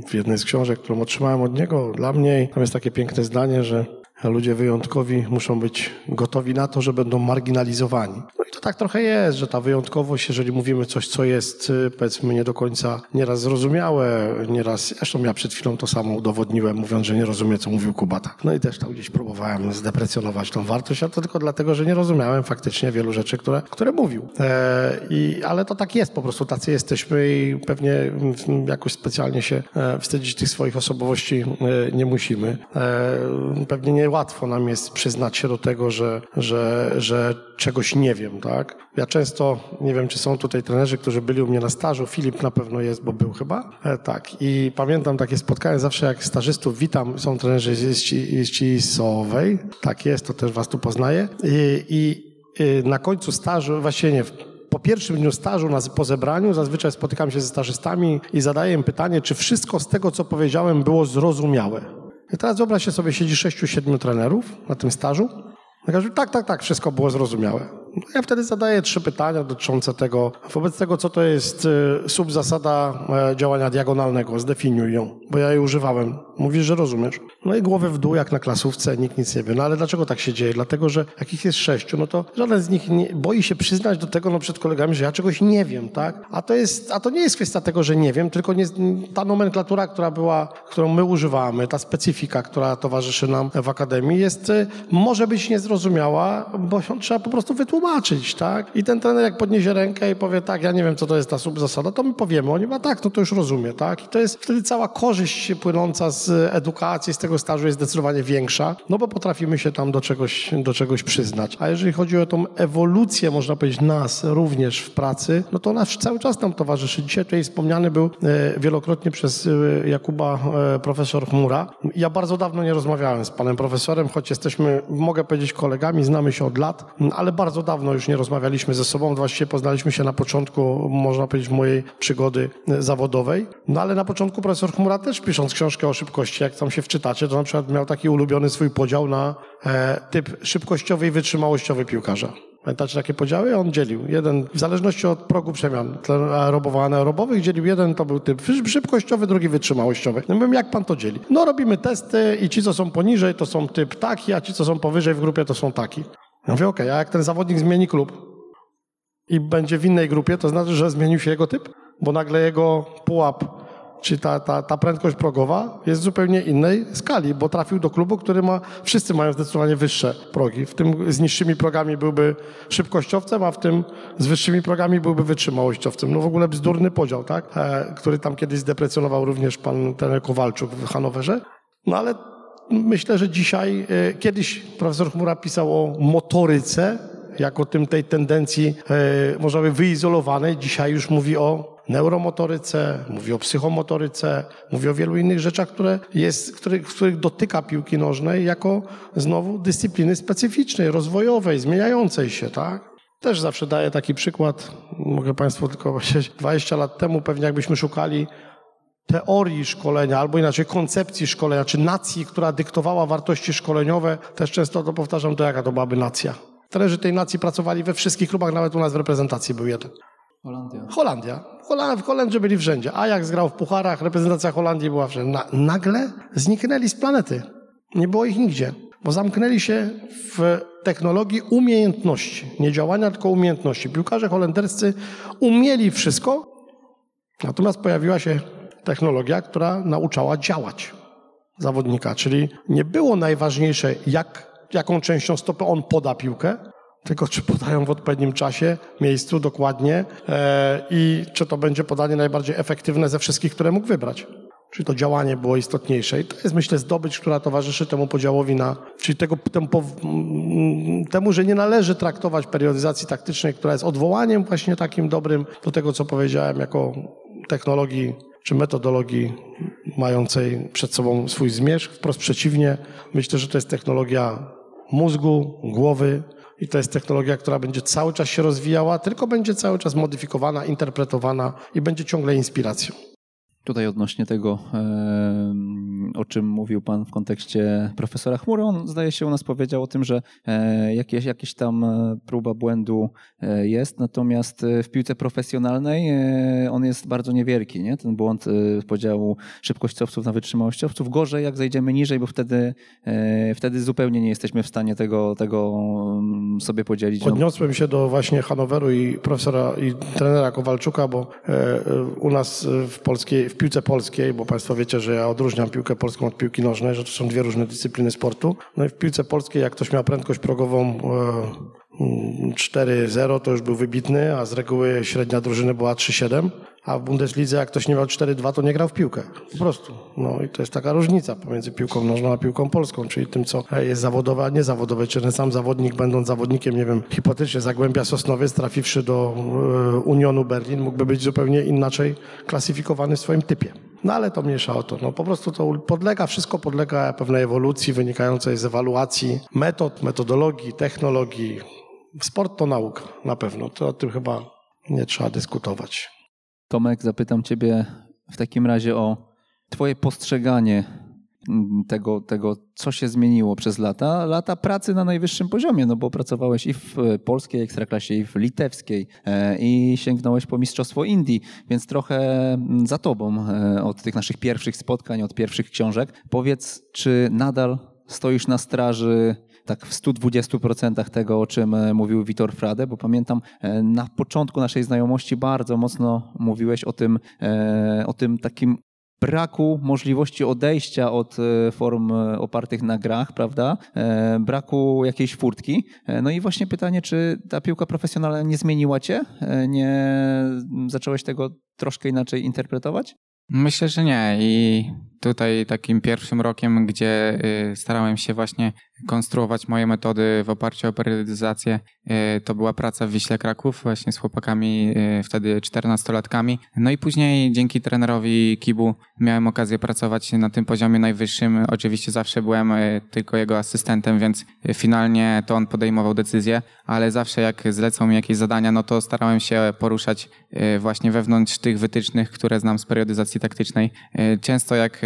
w jednej z książek, którą otrzymałem od niego dla mnie. Tam jest takie piękne zdanie, że ludzie wyjątkowi muszą być gotowi na to, że będą marginalizowani. No i to tak trochę jest, że ta wyjątkowość, jeżeli mówimy coś, co jest y, powiedzmy nie do końca nieraz zrozumiałe, nieraz, zresztą ja przed chwilą to samo udowodniłem, mówiąc, że nie rozumiem, co mówił Kubata. No i też tam gdzieś próbowałem zdeprecjonować tą wartość, ale to tylko dlatego, że nie rozumiałem faktycznie wielu rzeczy, które, które mówił. E, i, ale to tak jest, po prostu tacy jesteśmy i pewnie jakoś specjalnie się e, wstydzić tych swoich osobowości e, nie musimy. E, pewnie nie łatwo nam jest przyznać się do tego, że, że, że czegoś nie wiem, tak? Ja często, nie wiem, czy są tutaj trenerzy, którzy byli u mnie na stażu, Filip na pewno jest, bo był chyba, e, tak. I pamiętam takie spotkanie, zawsze jak stażystów witam, są trenerzy z Ścisowej, tak jest, to też was tu poznaję. I, i na końcu stażu, właściwie nie, po pierwszym dniu stażu, na, po zebraniu, zazwyczaj spotykam się ze stażystami i zadaję im pytanie, czy wszystko z tego, co powiedziałem, było zrozumiałe. I teraz wyobraźcie sobie, siedzi sześciu, siedmiu trenerów na tym stażu. Każą, tak, tak, tak, wszystko było zrozumiałe. Ja wtedy zadaję trzy pytania dotyczące tego, wobec tego, co to jest y, subzasada e, działania diagonalnego, zdefiniuj ją, bo ja jej używałem. Mówisz, że rozumiesz. No i głowy w dół, jak na klasówce, nikt nic nie wie. No ale dlaczego tak się dzieje? Dlatego, że jak ich jest sześciu, no to żaden z nich nie, boi się przyznać do tego no, przed kolegami, że ja czegoś nie wiem, tak? A to, jest, a to nie jest kwestia tego, że nie wiem, tylko nie, ta nomenklatura, która była, którą my używamy, ta specyfika, która towarzyszy nam w Akademii, jest, y, może być niezrozumiała, bo trzeba po prostu wytłumaczyć tak? I ten trener jak podniesie rękę i powie, tak, ja nie wiem, co to jest ta subzasada, to my powiemy, oni ma tak, no to już rozumie, tak? I to jest wtedy cała korzyść płynąca z edukacji, z tego stażu jest zdecydowanie większa, no bo potrafimy się tam do czegoś, do czegoś przyznać. A jeżeli chodzi o tą ewolucję, można powiedzieć, nas również w pracy, no to ona cały czas nam towarzyszy. Dzisiaj tutaj wspomniany był e, wielokrotnie przez e, Jakuba e, profesor Chmura. Ja bardzo dawno nie rozmawiałem z panem profesorem, choć jesteśmy, mogę powiedzieć, kolegami, znamy się od lat, ale bardzo dawno dawno już nie rozmawialiśmy ze sobą. Właściwie poznaliśmy się na początku, można powiedzieć, mojej przygody zawodowej. No ale na początku profesor Chmura też pisząc książkę o szybkości, jak tam się wczytacie, to na przykład miał taki ulubiony swój podział na e, typ szybkościowy i wytrzymałościowy piłkarza. Pamiętacie takie podziały? On dzielił. Jeden, w zależności od progu przemian aerobowo anaerobowych, dzielił jeden, to był typ szybkościowy, drugi wytrzymałościowy. No mówię, jak pan to dzieli? No robimy testy i ci, co są poniżej, to są typ taki, a ci, co są powyżej w grupie, to są taki. Ja mówię, okej, okay, a jak ten zawodnik zmieni klub i będzie w innej grupie, to znaczy, że zmienił się jego typ? Bo nagle jego pułap, czy ta, ta, ta prędkość progowa jest w zupełnie innej skali, bo trafił do klubu, który ma, wszyscy mają zdecydowanie wyższe progi. W tym z niższymi progami byłby szybkościowcem, a w tym z wyższymi progami byłby wytrzymałościowcem. No w ogóle bzdurny podział, tak? E, który tam kiedyś zdeprecjonował również pan ten Kowalczuk w Hanowerze. No ale myślę, że dzisiaj, e, kiedyś profesor Chmura pisał o motoryce, jako tym tej tendencji, e, można by wyizolowanej. Dzisiaj już mówi o neuromotoryce, mówi o psychomotoryce, mówi o wielu innych rzeczach, które jest, których, których dotyka piłki nożnej jako znowu dyscypliny specyficznej, rozwojowej, zmieniającej się, tak? Też zawsze daję taki przykład, mogę Państwu tylko powiedzieć, 20 lat temu pewnie jakbyśmy szukali teorii szkolenia, albo inaczej koncepcji szkolenia, czy nacji, która dyktowała wartości szkoleniowe, też często to powtarzam, to jaka to byłaby nacja. Trenerzy tej nacji pracowali we wszystkich klubach, nawet u nas w reprezentacji był jeden. Holandia. Holandia. W Holandii byli wszędzie. Ajax grał w pucharach, reprezentacja Holandii była wszędzie. Na, nagle zniknęli z planety. Nie było ich nigdzie. bo zamknęli się w technologii umiejętności. Nie działania, tylko umiejętności. Piłkarze holenderscy umieli wszystko, natomiast pojawiła się technologia, która nauczała działać zawodnika. Czyli nie było najważniejsze, jak, jaką częścią stopy on poda piłkę, tylko czy podają w odpowiednim czasie, miejscu, dokładnie e, i czy to będzie podanie najbardziej efektywne ze wszystkich, które mógł wybrać. Czyli to działanie było istotniejsze. I to jest, myślę, zdobycz, która towarzyszy temu podziałowi na, czyli tego, temu, temu, że nie należy traktować periodyzacji taktycznej, która jest odwołaniem właśnie takim dobrym do tego, co powiedziałem, jako technologii czy metodologii mającej przed sobą swój zmierzch. Wprost przeciwnie, myślę, że to jest technologia mózgu, głowy, i to jest technologia, która będzie cały czas się rozwijała, tylko będzie cały czas modyfikowana, interpretowana i będzie ciągle inspiracją. Tutaj odnośnie tego, o czym mówił Pan w kontekście profesora Chmury, on zdaje się u nas powiedział o tym, że e, jakieś, jakieś tam e, próba błędu e, jest, natomiast w piłce profesjonalnej on jest bardzo niewielki, nie? ten błąd podziału szybkościowców na wytrzymałościowców. Gorzej jak zejdziemy niżej, bo wtedy, wtedy zupełnie nie jesteśmy w stanie tego, tego mm, sobie podzielić. Odniosłem się do właśnie Hanoweru i profesora i trenera Kowalczuka, bo u nas w polskiej w piłce polskiej, bo Państwo wiecie, że ja odróżniam piłkę polską od piłki nożnej, że to są dwie różne dyscypliny sportu. No i w piłce polskiej, jak ktoś miał prędkość progową 4-0, to już był wybitny, a z reguły średnia drużyny była 3-7 a w Bundeslidze jak ktoś nie miał 4-2, to nie grał w piłkę. Po prostu. No i to jest taka różnica pomiędzy piłką nożną a piłką polską, czyli tym, co jest zawodowe, a niezawodowe. Czy ten sam zawodnik, będąc zawodnikiem, nie wiem, hipotetycznie Zagłębia Sosnowiec, trafiwszy do e, Unionu Berlin, mógłby być zupełnie inaczej klasyfikowany w swoim typie. No ale to mniejsza o to. No po prostu to podlega, wszystko podlega pewnej ewolucji wynikającej z ewaluacji metod, metodologii, technologii. Sport to nauka, na pewno. To o tym chyba nie trzeba dyskutować. Tomek, zapytam Ciebie w takim razie o Twoje postrzeganie tego, tego, co się zmieniło przez lata. Lata pracy na najwyższym poziomie, no bo pracowałeś i w polskiej ekstraklasie, i w litewskiej, e, i sięgnąłeś po Mistrzostwo Indii, więc trochę mm, za Tobą e, od tych naszych pierwszych spotkań, od pierwszych książek. Powiedz, czy nadal stoisz na straży tak w 120% tego, o czym e, mówił Witor Frade, bo pamiętam e, na początku naszej znajomości bardzo mocno mówiłeś o tym, e, o tym takim braku możliwości odejścia od form opartych na grach, prawda? Braku jakiejś furtki. No i właśnie pytanie, czy ta piłka profesjonalna nie zmieniła cię? Nie zacząłeś tego troszkę inaczej interpretować? Myślę, że nie. I tutaj takim pierwszym rokiem, gdzie y, starałem się właśnie konstruować moje metody w oparciu o periodyzację, y, to była praca w Wiśle Kraków właśnie z chłopakami, y, wtedy 14-latkami. No i później dzięki trenerowi Kibu miałem okazję pracować na tym poziomie najwyższym. Oczywiście zawsze byłem tylko jego asystentem, więc finalnie to on podejmował decyzje, ale zawsze jak zlecał mi jakieś zadania, no to starałem się poruszać właśnie wewnątrz tych wytycznych, które znam z periodyzacji taktycznej. Często jak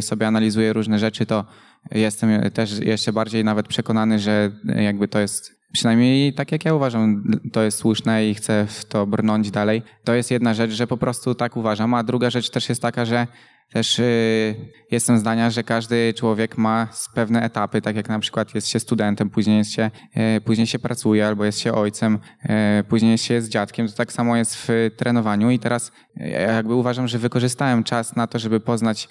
sobie analizuję różne rzeczy, to jestem też jeszcze bardziej nawet przekonany, że jakby to jest przynajmniej tak jak ja uważam, to jest słuszne i chcę w to brnąć dalej. To jest jedna rzecz, że po prostu tak uważam, a druga rzecz też jest taka, że też y, jestem zdania, że każdy człowiek ma pewne etapy, tak jak na przykład jest się studentem, później, jest się, y, później się pracuje, albo jest się ojcem, y, później jest się z dziadkiem. To tak samo jest w trenowaniu i teraz jakby uważam, że wykorzystałem czas na to, żeby poznać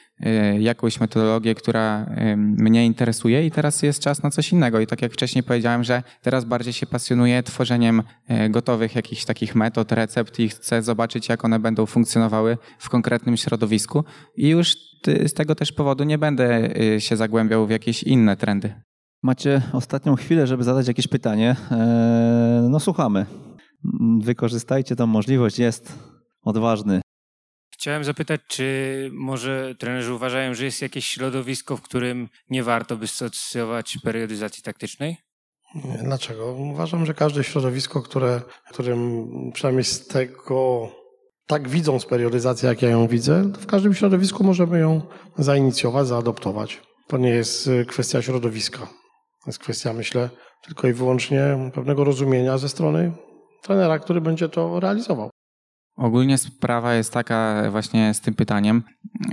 jakąś metodologię, która mnie interesuje i teraz jest czas na coś innego. I tak jak wcześniej powiedziałem, że teraz bardziej się pasjonuję tworzeniem gotowych jakichś takich metod, recept i chcę zobaczyć, jak one będą funkcjonowały w konkretnym środowisku. I już z tego też powodu nie będę y, się zagłębiał w jakieś inne trendy. Macie ostatnią chwilę, żeby zadać jakieś pytanie. Eee, no słuchamy. Wykorzystajcie tą możliwość, jest odważny. Chciałem zapytać, czy może trenerzy uważają, że jest jakieś środowisko, w którym nie warto by stosować periodyzacji taktycznej? Dlaczego? Uważam, że każde środowisko, które, którym przynajmniej z tego tak widząc periodyzację, jak ja ją widzę, to w każdym środowisku możemy ją zainicjować, zaadoptować. To nie jest y, kwestia środowiska. To jest kwestia, myślę, tylko i wyłącznie pewnego rozumienia ze strony trenera, który będzie to realizował. Ogólnie sprawa jest taka właśnie z tym pytaniem,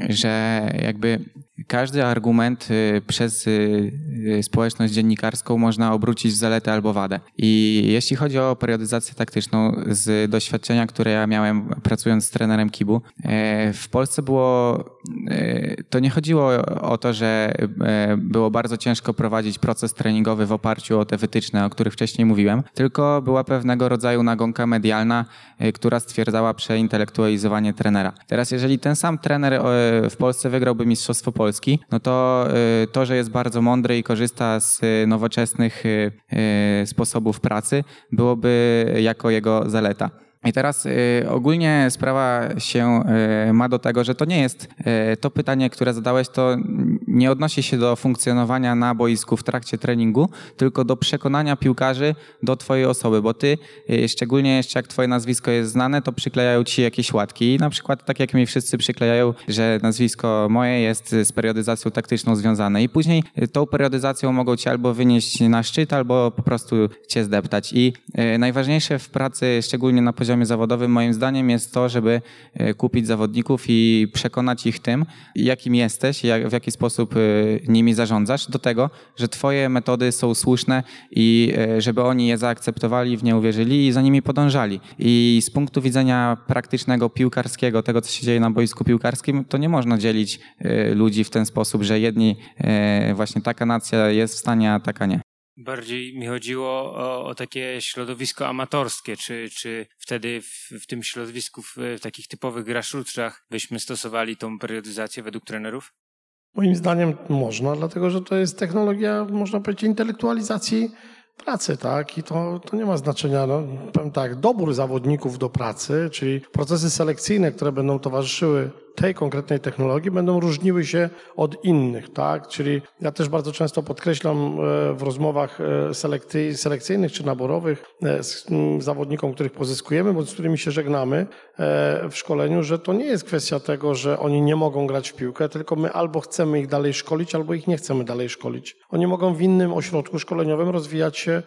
że jakby każdy argument y, przez y, społeczność dziennikarską można obrócić w zaletę albo wadę. I jeśli chodzi o periodyzację taktyczną, z doświadczenia, które ja miałem pracując z trenerem Kibu, e, w Polsce było, e, to nie chodziło o to, że e, było bardzo ciężko prowadzić proces treningowy w oparciu o te wytyczne, o których wcześniej mówiłem, tylko była pewnego rodzaju nagonka medialna, która stwierdzała przeintelektualizowanie trenera. Teraz jeżeli ten sam trener w Polsce wygrałby Mistrzostwo Polski, no to to, że jest bardzo mądry i korzysta z nowoczesnych sposobów pracy, byłoby jako jego zaleta. I teraz y, ogólnie sprawa się y, ma do tego, że to nie jest y, to pytanie, które zadałeś, to nie odnosi się do funkcjonowania na boisku w trakcie treningu, tylko do przekonania piłkarzy do twojej osoby, bo ty, szczególnie jeszcze jak twoje nazwisko jest znane, to przyklejają ci jakieś łatki. I na przykład tak jak mi wszyscy przyklejają, że nazwisko moje jest z periodyzacją taktyczną związane. I później tą periodyzacją mogą cię albo wynieść na szczyt, albo po prostu cię zdeptać. I najważniejsze w pracy, szczególnie na poziomie poziomie zawodowym moim zdaniem jest to, żeby e, kupić zawodników i przekonać ich tym, jakim jesteś, jak, w jaki sposób e, nimi zarządzasz, do tego, że twoje metody są słuszne i e, żeby oni je zaakceptowali, w nie uwierzyli i za nimi podążali. I z punktu widzenia praktycznego, piłkarskiego, tego, co się dzieje na boisku piłkarskim, to nie można dzielić ludzi w ten sposób, że jedni, właśnie taka nacja jest w stanie, a taka nie. Bardziej mi chodziło o, o, takie środowisko amatorskie, czy, czy wtedy w, w tym środowisku, w, w, takich typowych grassrootsach byśmy stosowali tą periodyzację według trenerów? Moim zdaniem można, dlatego że to jest technologia, można powiedzieć, intelektualizacji pracy, tak? I to, to nie ma znaczenia. No, powiem tak, dobór zawodników do pracy, czyli procesy selekcyjne, które będą towarzyszyły tej konkretnej technologii będą różniły się od innych, tak? Czyli ja też bardzo często podkreślam e, w rozmowach e, selekcyjnych czy naborowych e, z zawodnikom, których pozyskujemy, bądź z którymi się żegnamy w szkoleniu, że to nie jest kwestia tego, że oni nie mogą grać w piłkę, tylko my albo chcemy ich dalej szkolić, albo ich nie chcemy dalej szkolić. Oni mogą w innym ośrodku szkoleniowym rozwijać się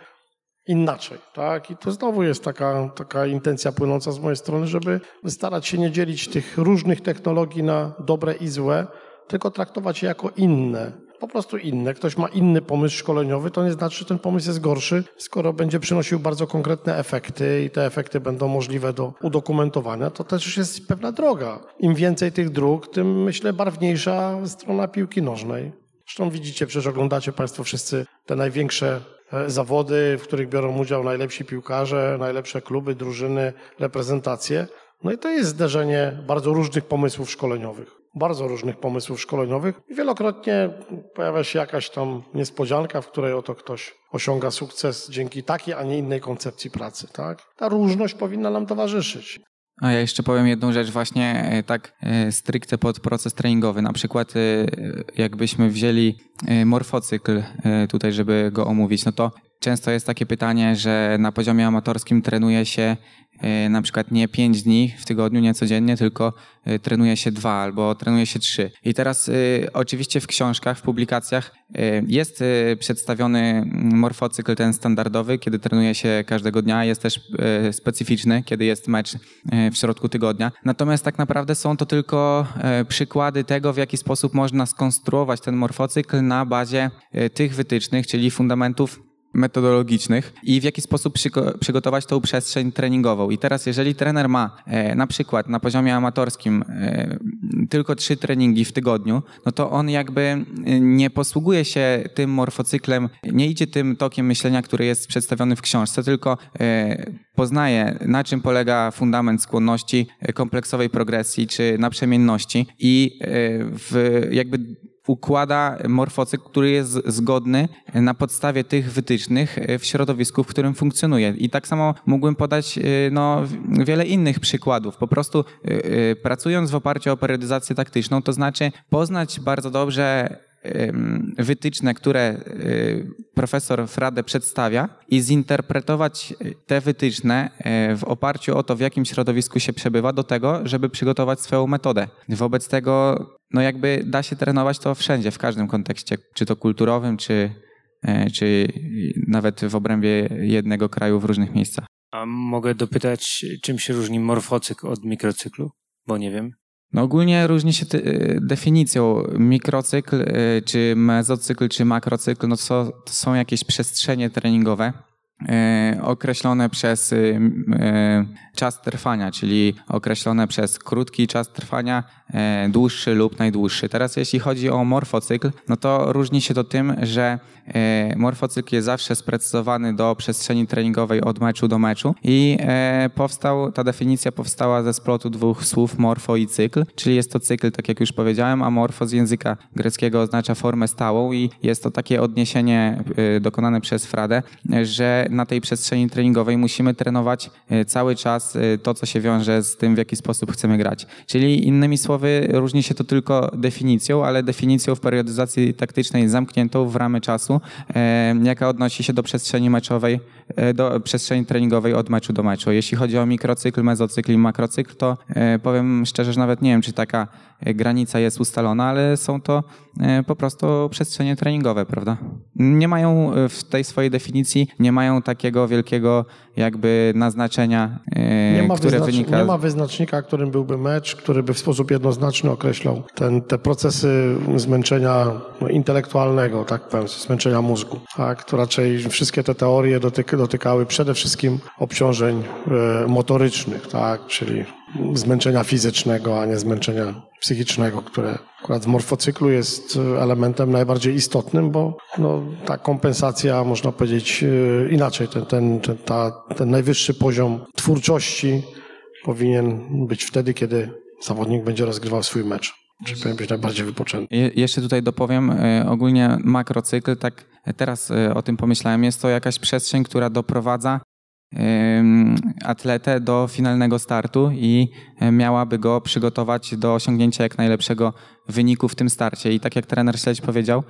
inaczej. Tak? I to znowu jest taka, taka intencja płynąca z mojej strony, żeby starać się nie dzielić tych różnych technologii na dobre i złe, tylko traktować je jako inne. Po prostu inne. Ktoś ma inny pomysł szkoleniowy, to nie znaczy, że ten pomysł jest gorszy, skoro będzie przynosił bardzo konkretne efekty i te efekty będą możliwe do udokumentowania, to też już jest pewna droga. Im więcej tych dróg, tym myślę barwniejsza strona piłki nożnej. Zresztą widzicie, przecież oglądacie Państwo wszyscy te największe zawody, w których biorą udział najlepsi piłkarze, najlepsze kluby, drużyny, reprezentacje. No i to jest zderzenie bardzo różnych pomysłów szkoleniowych. Bardzo różnych pomysłów szkoleniowych. I wielokrotnie pojawia się jakaś tam niespodzianka, w której oto ktoś osiąga sukces dzięki takiej, a nie innej koncepcji pracy. Tak? Ta różność powinna nam towarzyszyć. A ja jeszcze powiem jedną rzecz właśnie e, tak e, stricte pod proces treningowy. Na przykład e, jakbyśmy wzięli morfocykl tutaj, żeby go omówić, no to często jest takie pytanie, że na poziomie amatorskim trenuje się E, na przykład nie pięć dni w tygodniu, nie codziennie, tylko e, trenuje się dwa albo trenuje się trzy. I teraz e, oczywiście w książkach, w publikacjach jest przedstawiony morfocykl ten standardowy, kiedy trenuje się każdego dnia, jest też specyficzny, kiedy jest mecz w środku tygodnia. Natomiast tak naprawdę są to tylko przykłady tego, w jaki sposób można skonstruować ten morfocykl na bazie tych wytycznych, czyli fundamentów metodologicznych i w jaki sposób przygotować tą przestrzeń treningową. I teraz, jeżeli trener ma e, na przykład na poziomie amatorskim e, tylko trzy treningi w tygodniu, no to on jakby e, nie posługuje się tym morfocyklem, nie idzie tym tokiem myślenia, który jest przedstawiony w książce, tylko e, poznaje, na czym polega fundament skłonności, e, kompleksowej progresji czy naprzemienności i e, w, jakby układa morfocykl, który jest zgodny na podstawie tych wytycznych w środowisku, w którym funkcjonuje. I tak samo mógłbym podać no, wiele innych przykładów. Po prostu pracując w oparciu o periodyzację taktyczną, to znaczy poznać bardzo dobrze wytyczne, które y, profesor Frade przedstawia i zinterpretować te wytyczne e, w oparciu o to, w jakim środowisku się przebywa, do tego, żeby przygotować swoją metodę. Wobec tego, no jakby da się trenować to wszędzie, w każdym kontekście, czy to kulturowym, czy, e, czy nawet w obrębie jednego kraju w różnych miejscach. A mogę dopytać, czym się różni morfocykl od mikrocyklu? Bo nie wiem. No ogólnie różni się ty, definicją mikrocykl, czy mezocykl, czy makrocykl. No to, to są jakieś przestrzenie treningowe, E, określone przez y, e, czas trwania, czyli określone przez krótki czas trwania, e, dłuższy lub najdłuższy. Teraz jeśli chodzi o morfocykl, no to różni się to tym, że morfocykl jest zawsze sprecyzowany do przestrzeni treningowej od meczu do meczu i powstał, ta definicja powstała ze splotu dwóch słów morfo i cykl, czyli jest to cykl, tak jak już powiedziałem, a morfo z języka greckiego oznacza formę stałą i jest to takie odniesienie dokonane przez Fradę, że na tej przestrzeni treningowej musimy trenować e, cały czas e, to, co się wiąże z tym, w jaki sposób chcemy grać. Czyli innymi słowy, różni się to tylko definicją, ale definicją w periodyzacji taktycznej zamkniętą w ramy czasu, e, jaka odnosi się do przestrzeni meczowej, do przestrzeni treningowej od meczu do meczu. Jeśli chodzi o mikrocykl, mezocykl i makrocykl, to powiem szczerze, że nawet nie wiem, czy taka granica jest ustalona, ale są to po prostu przestrzenie treningowe, prawda? Nie mają w tej swojej definicji, nie mają takiego wielkiego jakby naznaczenia, e, nie ma które wynika... Nie ma wyznacznika, którym byłby mecz, który by w sposób jednoznaczny określał ten, te procesy zmęczenia no, intelektualnego, tak powiem, zmęczenia mózgu. Tak, to raczej wszystkie te teorie dotyk, dotykały przede wszystkim obciążeń e, motorycznych, tak, czyli zmęczenia fizycznego, a nie zmęczenia psychicznego, które akurat w morfocyklu jest elementem najbardziej istotnym, bo no, ta kompensacja, można powiedzieć e, inaczej, ten, ten, ten, ta, ten najwyższy poziom twórczości powinien być wtedy, kiedy zawodnik będzie rozgrywał swój mecz. Czyli powinien być najbardziej wypoczęty. Je, jeszcze tutaj dopowiem, e, ogólnie makrocykl, tak teraz e, o tym pomyślałem, jest to jakaś przestrzeń, która doprowadza atletę do finalnego startu i e, miałaby go przygotować do osiągnięcia jak najlepszego wyniku w tym starcie. I tak jak trener Śledź powiedział,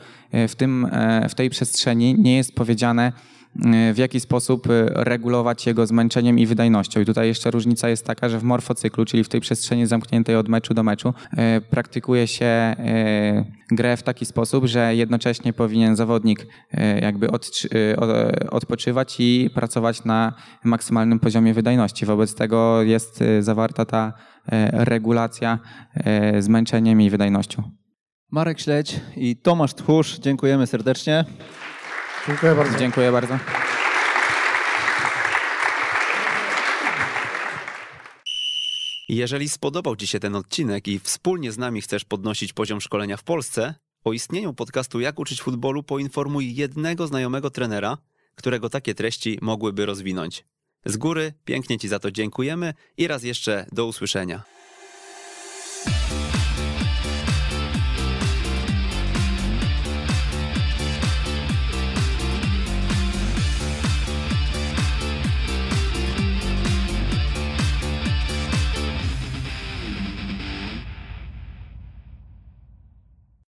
w, tym, w tej przestrzeni nie jest powiedziane, E, w jaki sposób e, regulować jego zmęczeniem i wydajnością. I tutaj jeszcze różnica jest taka, że w morfocyklu, czyli w tej przestrzeni zamkniętej od meczu do meczu, e, praktykuje się grę w taki sposób, że jednocześnie powinien zawodnik jakby od, odpoczywać i pracować na maksymalnym poziomie wydajności. Wobec tego jest zawarta ta regulacja zmęczeniem i wydajnością. Marek Śledź i Tomasz Tchórz, dziękujemy serdecznie. Dziękuję bardzo. Dziękuję bardzo. Jeżeli spodobał Ci się ten odcinek i wspólnie z nami chcesz podnosić poziom szkolenia w Polsce, o istnieniu podcastu Jak uczyć futbolu poinformuj jednego znajomego trenera, którego takie treści mogłyby rozwinąć. Z góry pięknie Ci za to dziękujemy i raz jeszcze do usłyszenia.